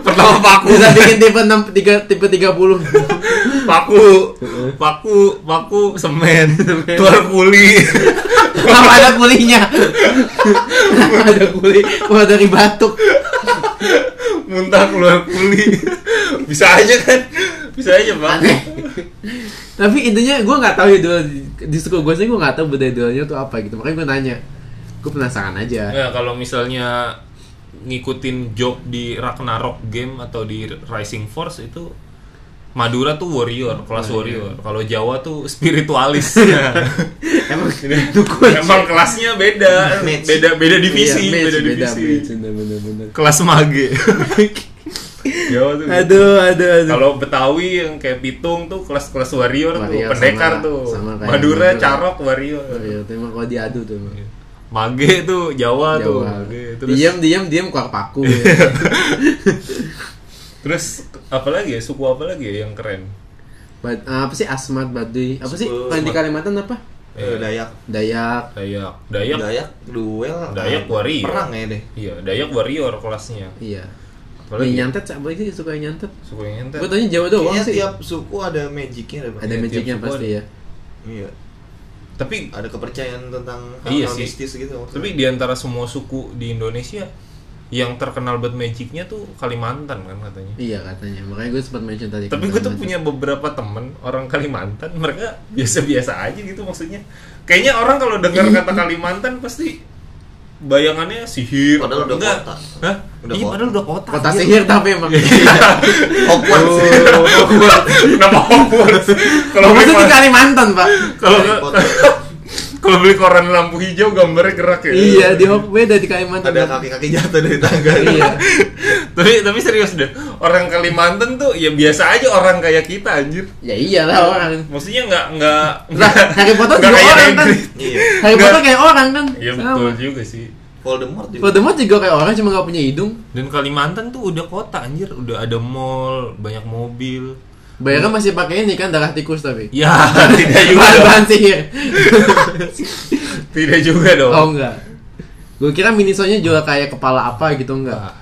Pertama paku,
bisa bikin tipe enam tiga tipe tiga puluh.
Paku, paku, paku semen, keluar kuli.
kenapa ada kulinya? Kenapa ada kuli? Keluar dari batuk
muntah keluar kuli. Bisa aja kan? Bisa aja, Pak.
aneh tapi intinya gue nggak tahu ya duel di suku gue sih gue nggak tahu budaya duelnya tuh apa gitu makanya gue nanya gue penasaran aja
Ya, kalau misalnya ngikutin job di Ragnarok game atau di Rising Force itu Madura tuh warrior, kelas warrior. Kalau Jawa tuh spiritualis.
emang
Emang kelasnya beda,
Match.
beda beda divisi,
Iya, match,
beda
beda,
divisi.
match, bener, bener, bener.
Kelas mage. Jawa tuh. gitu.
aduh aduh aduh
Kalau Betawi yang kayak Pitung tuh kelas-kelas warrior,
Warrior
tuh, pendekar
sama-
tuh.
sama kayak
Madura,
Madura.
Carok, warrior.
Iya, tuh emang kalau diadu tuh emang.
Mage tuh Jawa, tuh.
Jawa.
Mage. Terus
Diam diam diam keluar paku. ya.
Terus apa lagi ya? Suku apa lagi ya yang keren?
Bad- apa sih Asmat Baduy? Apa sih? Paling di. Kalimantan apa?
Eh, Dayak.
Dayak.
Dayak. Dayak.
Dayak duel.
Dayak
ah,
warrior.
Perang ya deh.
Iya, Dayak warrior kelasnya.
Iya.
Apalagi?
Yang nyantet siapa lagi suka yang nyantet?
Suku yang nyantet.
Gue tanya Jawa doang
Kayaknya
sih.
tiap suku ada magicnya Pak.
Ada
Iya,
magicnya pasti
ada.
ya.
Iya.
Tapi
ada kepercayaan tentang
Iya
hal-hal
sih.
mistis gitu maksudnya.
tapi di antara semua suku di Indonesia yang terkenal buat magicnya tuh Kalimantan kan katanya.
Iya katanya. Makanya gue sempat mention tadi.
Tapi gue tuh punya beberapa temen orang Kalimantan, mereka biasa-biasa aja gitu maksudnya. Kayaknya orang kalau dengar kata Kalimantan pasti bayangannya sihir.
Padahal udah
Enggak.
kota.
Hah?
Udah
iya,
kota.
padahal udah kota.
kota
Iya.
sihir tapi emang.
Hogwarts.
Kenapa Hogwarts? Kalau
Maksudnya Kalimantan, Pak.
kalau. kalau beli koran lampu hijau gambarnya gerak ya.
Iya, di beda di Kalimantan.
ada kaki-kaki jatuh dari tangga.
Iya.
tapi tapi serius deh. Orang Kalimantan tuh ya biasa aja orang kayak kita anjir.
Ya iyalah orang.
Maksudnya nggak nggak
Lah, Harry Potter
nggak
juga
kayak
orang kan.
Iya.
Harry. Potter kayak orang kan.
Iya
Sama.
betul juga sih.
Voldemort juga.
Voldemort juga kayak orang cuma gak punya hidung.
Dan Kalimantan tuh udah kota anjir, udah ada mall, banyak mobil.
Bayarnya masih pakai ini kan darah tikus tapi.
Ya, tidak juga dong.
Bahan sihir.
Tidak juga dong.
Oh enggak. Gue kira Minisonya juga kayak kepala apa gitu enggak.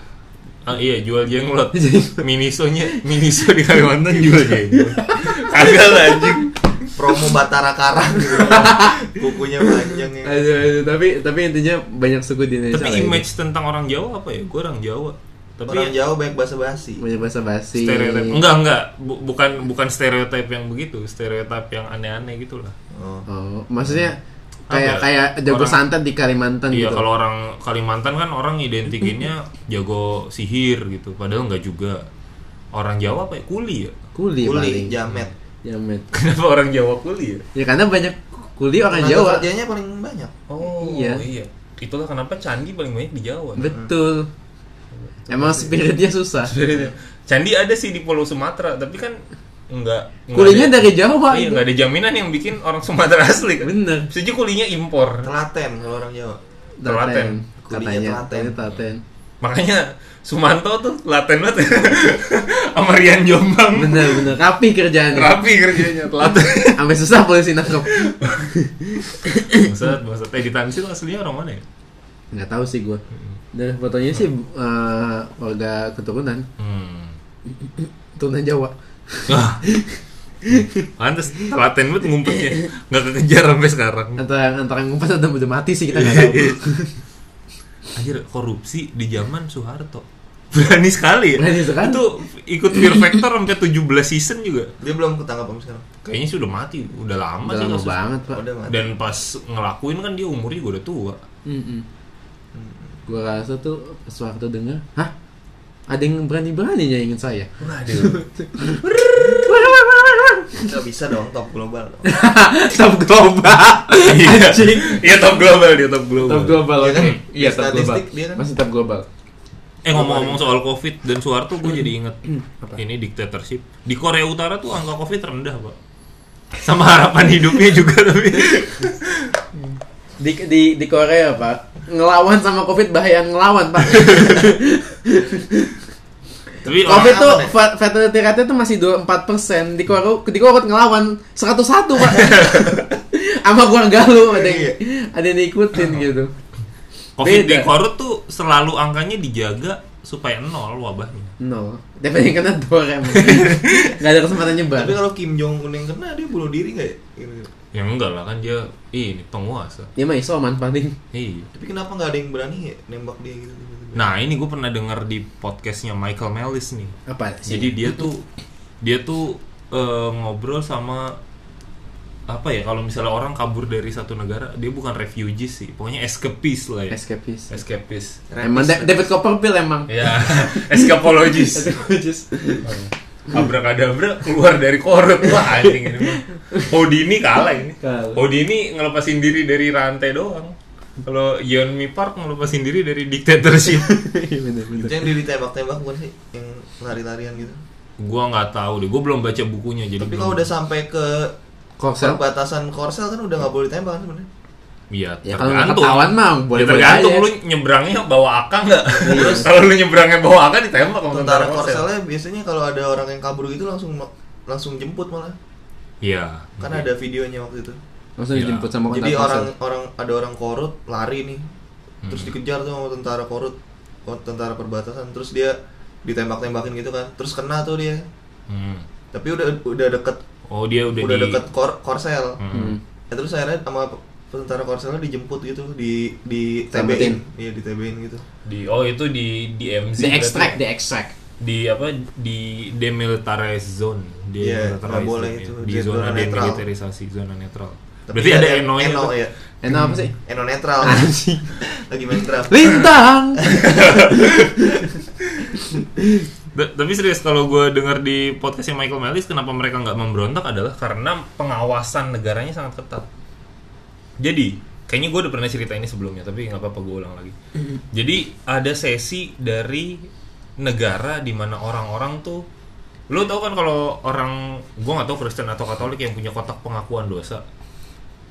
Ah, iya, jual jenglot. Minisonya, Miniso di Kalimantan jual jenglot. Kagak lah anjing.
Promo Batara Karang gitu. Kukunya panjang ya.
Aduh, aduh, tapi tapi intinya banyak suku di Indonesia.
Tapi
lah ini.
image tentang orang Jawa apa ya? Gue orang Jawa. Tapi
Orang
ya,
Jawa banyak bahasa basi.
banyak bahasa basi.
stereotip. Enggak, enggak. Bu- bukan bukan stereotip yang begitu, stereotip yang aneh-aneh gitu lah.
Oh.
Oh, maksudnya kayak
Apa?
kayak jago
Orang-
santet di Kalimantan
Iya,
gitu.
kalau orang Kalimantan kan orang identikinnya jago sihir gitu. Padahal enggak juga. Orang Jawa apa ya? Kuli ya?
kuli,
Kuli,
paling.
jamet.
Jamet.
Kenapa orang Jawa kuli ya?
Ya karena banyak kuli orang
Tenaga
Jawa.
kerjanya paling banyak.
Oh
Iya.
iya. Itulah kenapa candi paling banyak di Jawa.
Betul. Emang spiritnya susah.
Candi ada sih di Pulau Sumatera, tapi kan enggak. enggak
Kulinya
ada-
dari Jawa
Iya,
itu.
enggak ada jaminan yang bikin orang Sumatera asli kan.
Bener.
Aja kulinya impor.
Telaten kalau orang Jawa.
Telaten.
Katanya.
Kulinya telaten.
Katanya telaten.
Makanya Sumanto tuh telaten banget sama Rian Jombang.
Bener bener. Rapi kerjaannya.
Rapi kerjanya telaten.
Sampai susah polisi nangkep.
Maksud, maksud Teddy Tansil aslinya orang mana ya?
Nggak tahu sih gua. Dari fotonya sih eh, warga keturunan,
Hmm.
keturunan Jawa.
Wah. Pantes telaten banget ngumpetnya. Nggak kekejar sampai sekarang.
Antara antara ngumpet atau udah mati sih kita nggak tahu.
Anjir korupsi di zaman Soeharto. Berani sekali ya.
Berani sekali.
Itu ikut Fear Factor sampai 17 season juga.
Dia belum ketangkap sampai sekarang.
Kayaknya sudah mati, udah lama
Udah
sih
lama banget pak.
Udah.
Dan pas ngelakuin kan dia umurnya juga udah tua.
Mm-mm. Gua rasa tuh sewaktu denger, hah? Ada yang berani-berani ingin saya.
Waduh.
Nggak bisa dong top global dong.
top global.
Iya. Iya top global dia top global.
Top global
Iya
oke.
kan?
Iya top global.
Dia kan.
Masih top global.
Eh ngomong-ngomong soal Covid dan Soeharto gue jadi inget ini dictatorship. Di Korea Utara tuh angka Covid rendah, Pak. Sama harapan hidupnya juga tapi.
Di di di Korea, Pak. Ngelawan sama Covid bahaya ngelawan, Pak.
tapi
Covid tuh
ya?
fa- fatality rate itu masih 24%. Di Korea di Korea ngelawan 101, Pak. Sama keluarga lu ada yang,
Iya.
ada yang diikutin gitu.
Covid di
beda.
Korea tuh selalu angkanya dijaga supaya nol wabahnya.
No. Tapi yang kena dua emang. Gak ada kesempatan nyebar.
Tapi kalau Kim Jong Un yang kena dia bunuh diri nggak ya? Gitu.
Ya enggak lah kan dia ini penguasa.
Dia mah isoman paling.
Iya.
Tapi kenapa nggak ada yang berani ya nembak dia gitu?
Nah ini gue pernah denger di podcastnya Michael Mellis nih.
Apa sih?
Jadi dia tuh dia tuh eh, ngobrol sama apa ya kalau misalnya orang kabur dari satu negara dia bukan refugee sih pokoknya escapist lah ya
escapist.
escapist
Emang Da- David Copperfield emang.
ya escapologist
Escapist.
Abrakadabra keluar dari korut wah anjing ini mah Houdini kalah ini
Kalah.
Houdini ngelepasin diri dari rantai doang kalau Yeonmi Park ngelepasin diri dari dictatorship
Iya bener bener.
Itu yang dia ditembak-tembak bukan sih? Yang lari-larian gitu.
gua nggak tahu deh gua belum baca bukunya jadi
Tapi kalau udah sampai ke
Korsel.
perbatasan Korsel kan udah nggak boleh ditembak kan sebenarnya.
Iya,
Ya kalau nggak ketahuan mah boleh
ya, tergantung
aja.
lu nyebrangnya bawa AK nggak. kalau lu nyebrangnya bawa AK ditembak sama
Tentara
Korsel.
Korselnya biasanya kalau ada orang yang kabur gitu langsung langsung jemput malah.
Iya.
Kan ada videonya waktu itu.
Langsung
Iya.
dijemput sama
Jadi orang
Korsel.
orang ada orang korut lari nih. Terus
Hmm.
dikejar tuh sama tentara korut, tentara perbatasan. Terus dia ditembak-tembakin gitu kan. Terus kena tuh dia.
Hmm.
Tapi udah udah deket
Oh dia udah,
udah,
di
deket kor Korsel.
Hmm.
Hmm.
Ya, terus akhirnya sama tentara Korselnya dijemput gitu di di. TB-in. Iya, di TB-in gitu.
di oh itu di di MZ
di extract di extract
di apa di demilitarized zone di
Iya,
demilitarized
boleh
zone,
itu,
di
di
zona demilitarisasi zona netral
Tapi
berarti ada eno nya
Eno
tuh.
ya.
Eno apa sih
Eno netral.
anjing
Lagi main draft.
lintang
tapi serius kalau gue dengar di podcastnya Michael Melis kenapa mereka nggak memberontak adalah karena pengawasan negaranya sangat ketat jadi kayaknya gue udah pernah cerita ini sebelumnya tapi nggak apa-apa gue ulang lagi. Jadi ada sesi dari negara di mana orang-orang tuh lo tau kan kalau orang gue nggak tahu Kristen atau Katolik yang punya kotak pengakuan dosa.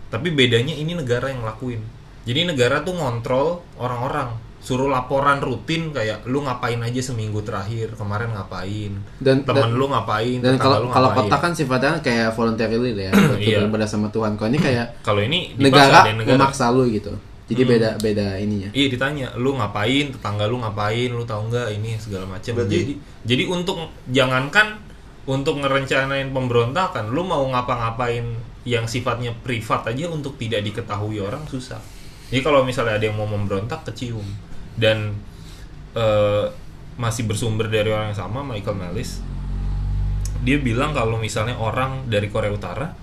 Tapi bedanya ini negara yang ngelakuin. Jadi negara tuh ngontrol orang-orang suruh laporan rutin kayak lu ngapain aja seminggu terakhir? Kemarin ngapain?
Dan-
temen
dan-
lu ngapain?
dan
tetangga
kalau
lu
kalau kota kan sifatnya kayak voluntarily ya untuk
Iya.
beribadah sama Tuhan. Kalau ini kayak
kalau ini
negara
negara.
memaksa lu gitu. Jadi
Hmm.
beda beda ininya.
Iya ditanya, lu ngapain, tetangga lu ngapain, lu tahu nggak ini segala macam.
Berarti-
Jadi jadi untuk jangankan untuk ngerencanain pemberontakan, lu mau ngapa-ngapain yang sifatnya privat aja untuk tidak diketahui orang susah. Jadi kalau misalnya ada yang mau memberontak kecium dan eh, masih bersumber dari orang yang sama Michael Melis dia bilang kalau misalnya orang dari Korea Utara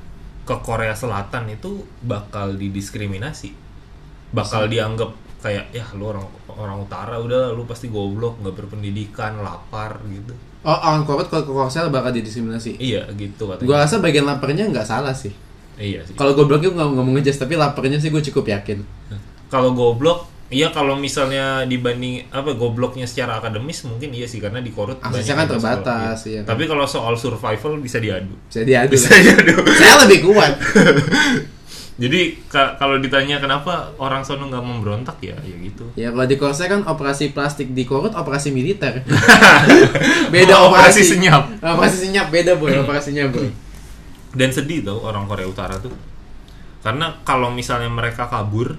ke Korea Selatan itu bakal didiskriminasi. Bakal dianggap kayak ya lu orang orang utara udah lu pasti goblok nggak berpendidikan lapar gitu.
Oh orang korut kalau ke Korsel bakal didiskriminasi?
Iya gitu katanya.
Gua rasa bagian laparnya nggak salah sih.
Iya sih.
Kalau gobloknya gue nggak mau ngejes tapi laparnya sih gue cukup yakin.
Kalau goblok iya kalau misalnya dibanding apa gobloknya secara akademis mungkin iya sih karena di korut
Aksesnya
banyak
kan terbatas,
iya.
iya kan.
tapi kalau soal survival bisa diadu
bisa diadu
bisa
kan?
diadu
saya lebih kuat
jadi ka- kalau ditanya kenapa orang sono nggak memberontak ya ya gitu
ya kalau di Korsel kan operasi plastik di korut operasi militer beda
Oh,
operasi
operasi senyap.
operasi senyap beda boy operasinya boy
dan sedih tau orang Korea Utara tuh karena kalau misalnya mereka kabur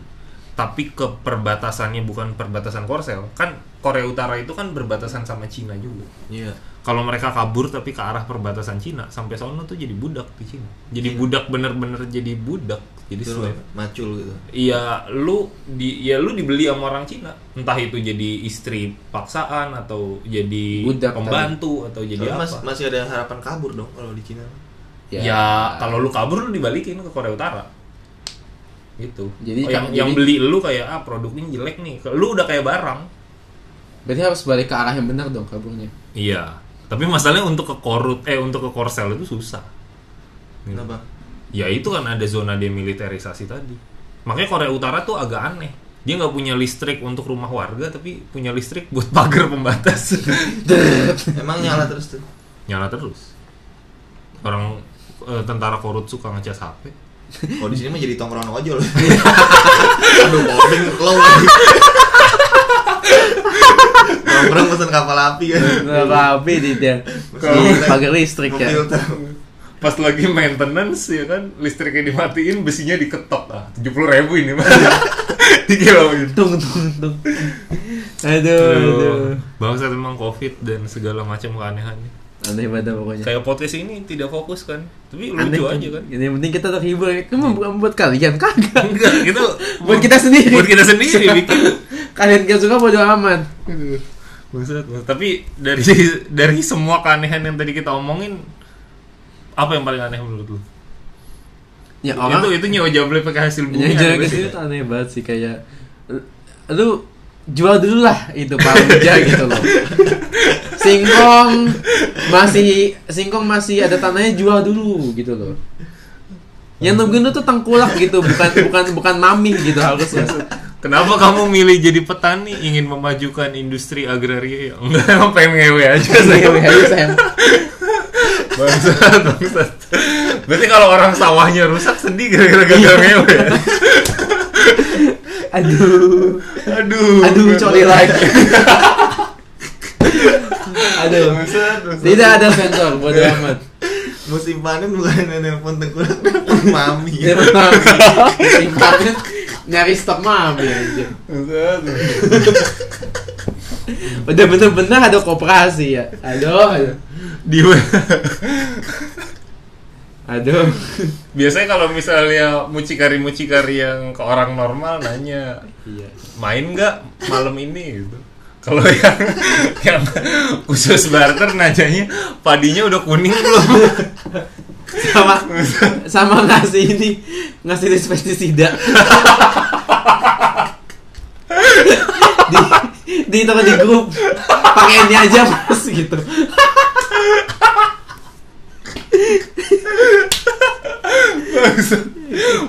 tapi ke perbatasannya bukan perbatasan Korsel kan Korea Utara itu kan berbatasan sama Cina juga
Iya.
kalau mereka kabur tapi ke arah perbatasan Cina sampai sono tuh jadi budak di Cina jadi budak bener-bener jadi budak jadi slave
macul gitu.
Iya, lu di ya lu dibeli sama orang Cina. Entah itu jadi istri paksaan atau jadi
Budak
pembantu atau jadi apa.
mas- masih ada harapan kabur dong kalau di Cina.
Ya, kalau lu kabur lu dibalikin ke Korea Utara. Gitu.
Jadi
Oh, yang yang beli lu kayak ah produknya jelek nih. Lu udah kayak barang.
berarti harus balik ke arah yang benar dong kaburnya
Iya. Tapi masalahnya untuk ke korut eh untuk ke korsel itu susah. Gitu.
Kenapa?
Ya itu kan ada zona demilitarisasi tadi. Makanya Korea Utara tuh agak aneh. Dia nggak punya listrik untuk rumah warga, tapi punya listrik buat pagar pembatas.
Emang nyala terus tuh.
Nyala terus. Orang eh, tentara korut suka ngecas HP.
Kalau di sini mah jadi tongkrongan ojol. Aduh, boarding low lagi. Nongkrong pesen kapal api kan.
nggak apa-apa di dia
Kalau-
pakai listrik ya.
Pas lagi maintenance ya kan, listriknya dimatiin, besinya diketok ah. tujuh puluh ribu ini mah. Dikilauin.
tung tung tung aduh aduh
Bangsa memang covid dan segala macam keanehannya.
Aneh banget pokoknya
Kayak podcast ini tidak fokus kan, tapi
aneh
lucu aja kan.
yang penting kita terhibur kamu bukan buat kalian kagak
Enggak, itu
buat kita sendiri
buat kita sendiri bikin.
kalian gak suka bodo amat
Buset, buset. Tapi dari dari semua keanehan yang tadi kita omongin, apa yang paling aneh menurut lu?
ya
itu itu nyewa jable pakai hasil bumi.
yang
aneh banget ya.
aneh sih kayak lu jual dulu lah itu Palmuja gitu loh singkong masih singkong masih ada tanahnya jual dulu gitu loh yang nungguin lu tuh tengkulak gitu bukan bukan bukan mami gitu harusnya
Kenapa kamu milih jadi petani ingin memajukan industri agraria ya? Enggak, emang pengen ngewe aja saya.
Ngewe aja, saya.
Bangsat, bangsat. Berarti kalau orang sawahnya rusak sedih gara-gara gagal ngewe ya?
aduh
Aduh.
aduh coli lagi aduh
Bangsat, bangsat.
tidak ada sensor bodo amat
Musim panen bukan nelpon tengkulak, mami.
Dia mami simpatnya nyari stok mami aja udah bener-bener ada koperasi ya aduh aduh
Di
Aduh.
Biasanya kalau misalnya mucikari-mucikari yang ke orang normal nanya,
Iya.
main nggak malam ini gitu. Kalau yang yang khusus barter nanyanya padinya udah kuning belum?
Sama sama ngasih ini ngasih tes pestisida. di di itu di grup pakaiannya aja pas gitu.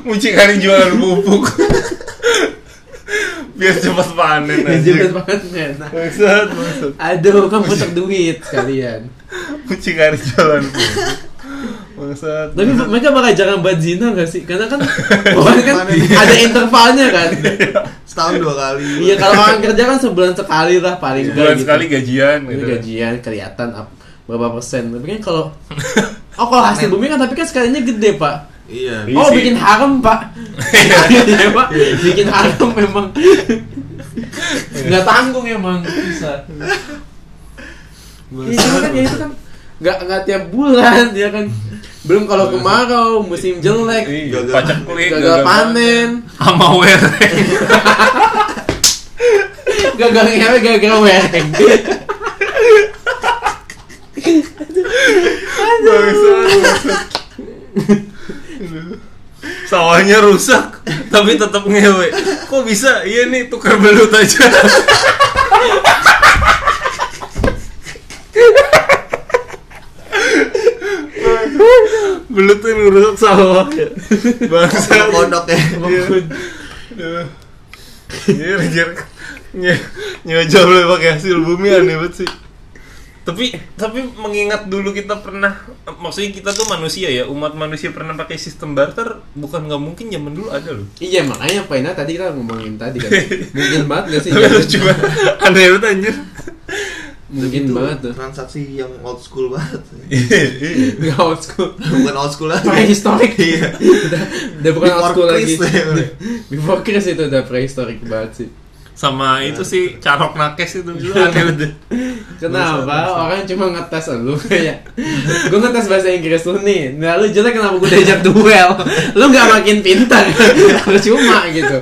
mucikari jualan pupuk. Biar cepat panen aja.
Cepet banget men.
Maksud, maksud.
Aduh, kan putar duit sekalian.
Mucikari jualan pupuk. Maksud.
Tapi mereka bakal jarang buat zina gak sih? Karena kan orang kan
Panen.
ada intervalnya kan.
Setahun dua kali.
Iya kalau orang kerja kan sebulan sekali lah paling
Bulan
nggak gitu.
sekali gajian
Ini
gitu.
gajian kelihatan ap- berapa persen. Tapi kan kalau Oh kalau hasil bumi kan tapi kan sekalinya gede pak.
Iya.
Iya
Oh
sih.
bikin harem pak. Iya pak. Bikin harem memang. Nggak tanggung emang bisa. Iya kan ya itu kan nggak nggak tiap bulan ya kan. Belum kalau kemarau musim jelek.
Iya,
Gagal-
pacak kulit,
Gagal panen,
sama wereng.
gagal ngewe, gagal wereng.
Sawahnya rusak, tapi tetap ngewe. Kok bisa? Iya nih tukar belut aja. belut tuh yang rusak sawah ya. Bangsa.
Kodok ya.
Aduh. Anjir, anjir. Nyojol lu pakai hasil bumi aneh banget sih. Tapi tapi mengingat dulu kita pernah maksudnya kita tuh manusia ya, umat manusia pernah pakai sistem barter, bukan nggak mungkin zaman dulu ada loh.
Iya makanya Paina tadi kita ngomongin tadi kan Mungkin banget gak sih
Tapi lucu banget. Aneh banget anjir.
Mungkin
Itu
banget tuh
Transaksi yang old school banget.
Iya, iya.
Gak old school
Bukan old school lagi.
Prehistoric
Iya.
udah, udah bukan old school lagi. Before Chris itu udah prehistoric banget sih
Sama itu sih carok nakes itu itu aneh banget.
Kenapa? Orang cuma ngetes lu kayak Gue ngetes bahasa Inggris lu nih Nah lu jelek kenapa gue diajak duel Lu gak makin pintar Percuma gitu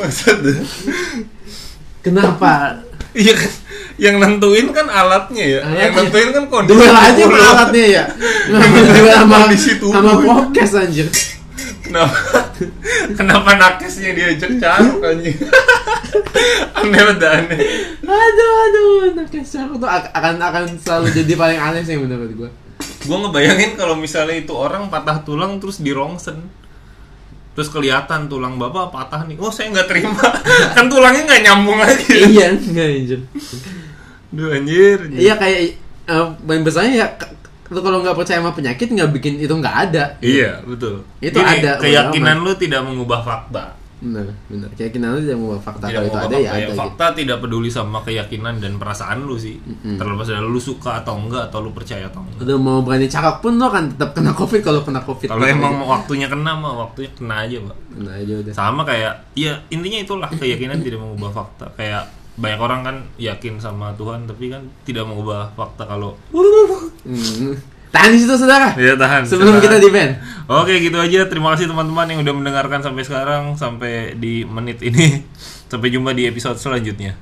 Maksud
Kenapa?
Iya kan yang nentuin kan alatnya ya.
Alatnya.
Yang nentuin kan kondisi.
Duel aja alatnya ya duel sama,
Kondisi tubuh.
sama podcast anjir
Kenapa? Kenapa nakesnya diajak carok anjing? aneh banget aneh.
Aduh aduh Nakes aku tuh ak- akan akan selalu jadi paling aneh sih menurut gue
Gue ngebayangin kalau misalnya itu orang patah tulang terus dirongsen terus kelihatan tulang bapak patah nih oh saya nggak terima kan tulangnya nggak nyambung lagi
Iya enggak anjir
Duh anjir, anjir.
Iya kayak eh, paling besarnya ya lu kalau nggak percaya sama penyakit nggak bikin itu nggak ada.
Iya, betul.
Itu
Gini,
ada,
Keyakinan lu tidak mengubah fakta.
Benar, benar. Keyakinan lu tidak mau fakta
tidak
kalau itu
mengubah
ada ya
fakta.
ada gitu.
Fakta tidak peduli sama keyakinan dan perasaan lu sih.
Mm-mm.
Terlepas dari lu suka atau enggak atau lu percaya atau enggak.
Lu mau berani cakap pun lu akan tetap kena covid kalau kena covid.
Kalau emang mau waktunya kena mah waktunya kena aja, Pak.
nah aja udah.
Sama kayak ya intinya itulah keyakinan tidak mengubah fakta. Kayak banyak orang kan yakin sama Tuhan tapi kan tidak mengubah fakta kalau
Hmm. Tahan di situ saudara.
ya tahan
Sebelum
tahan.
kita di ban.
Oke gitu aja terima kasih teman-teman yang udah mendengarkan sampai sekarang sampai di menit ini sampai jumpa di episode selanjutnya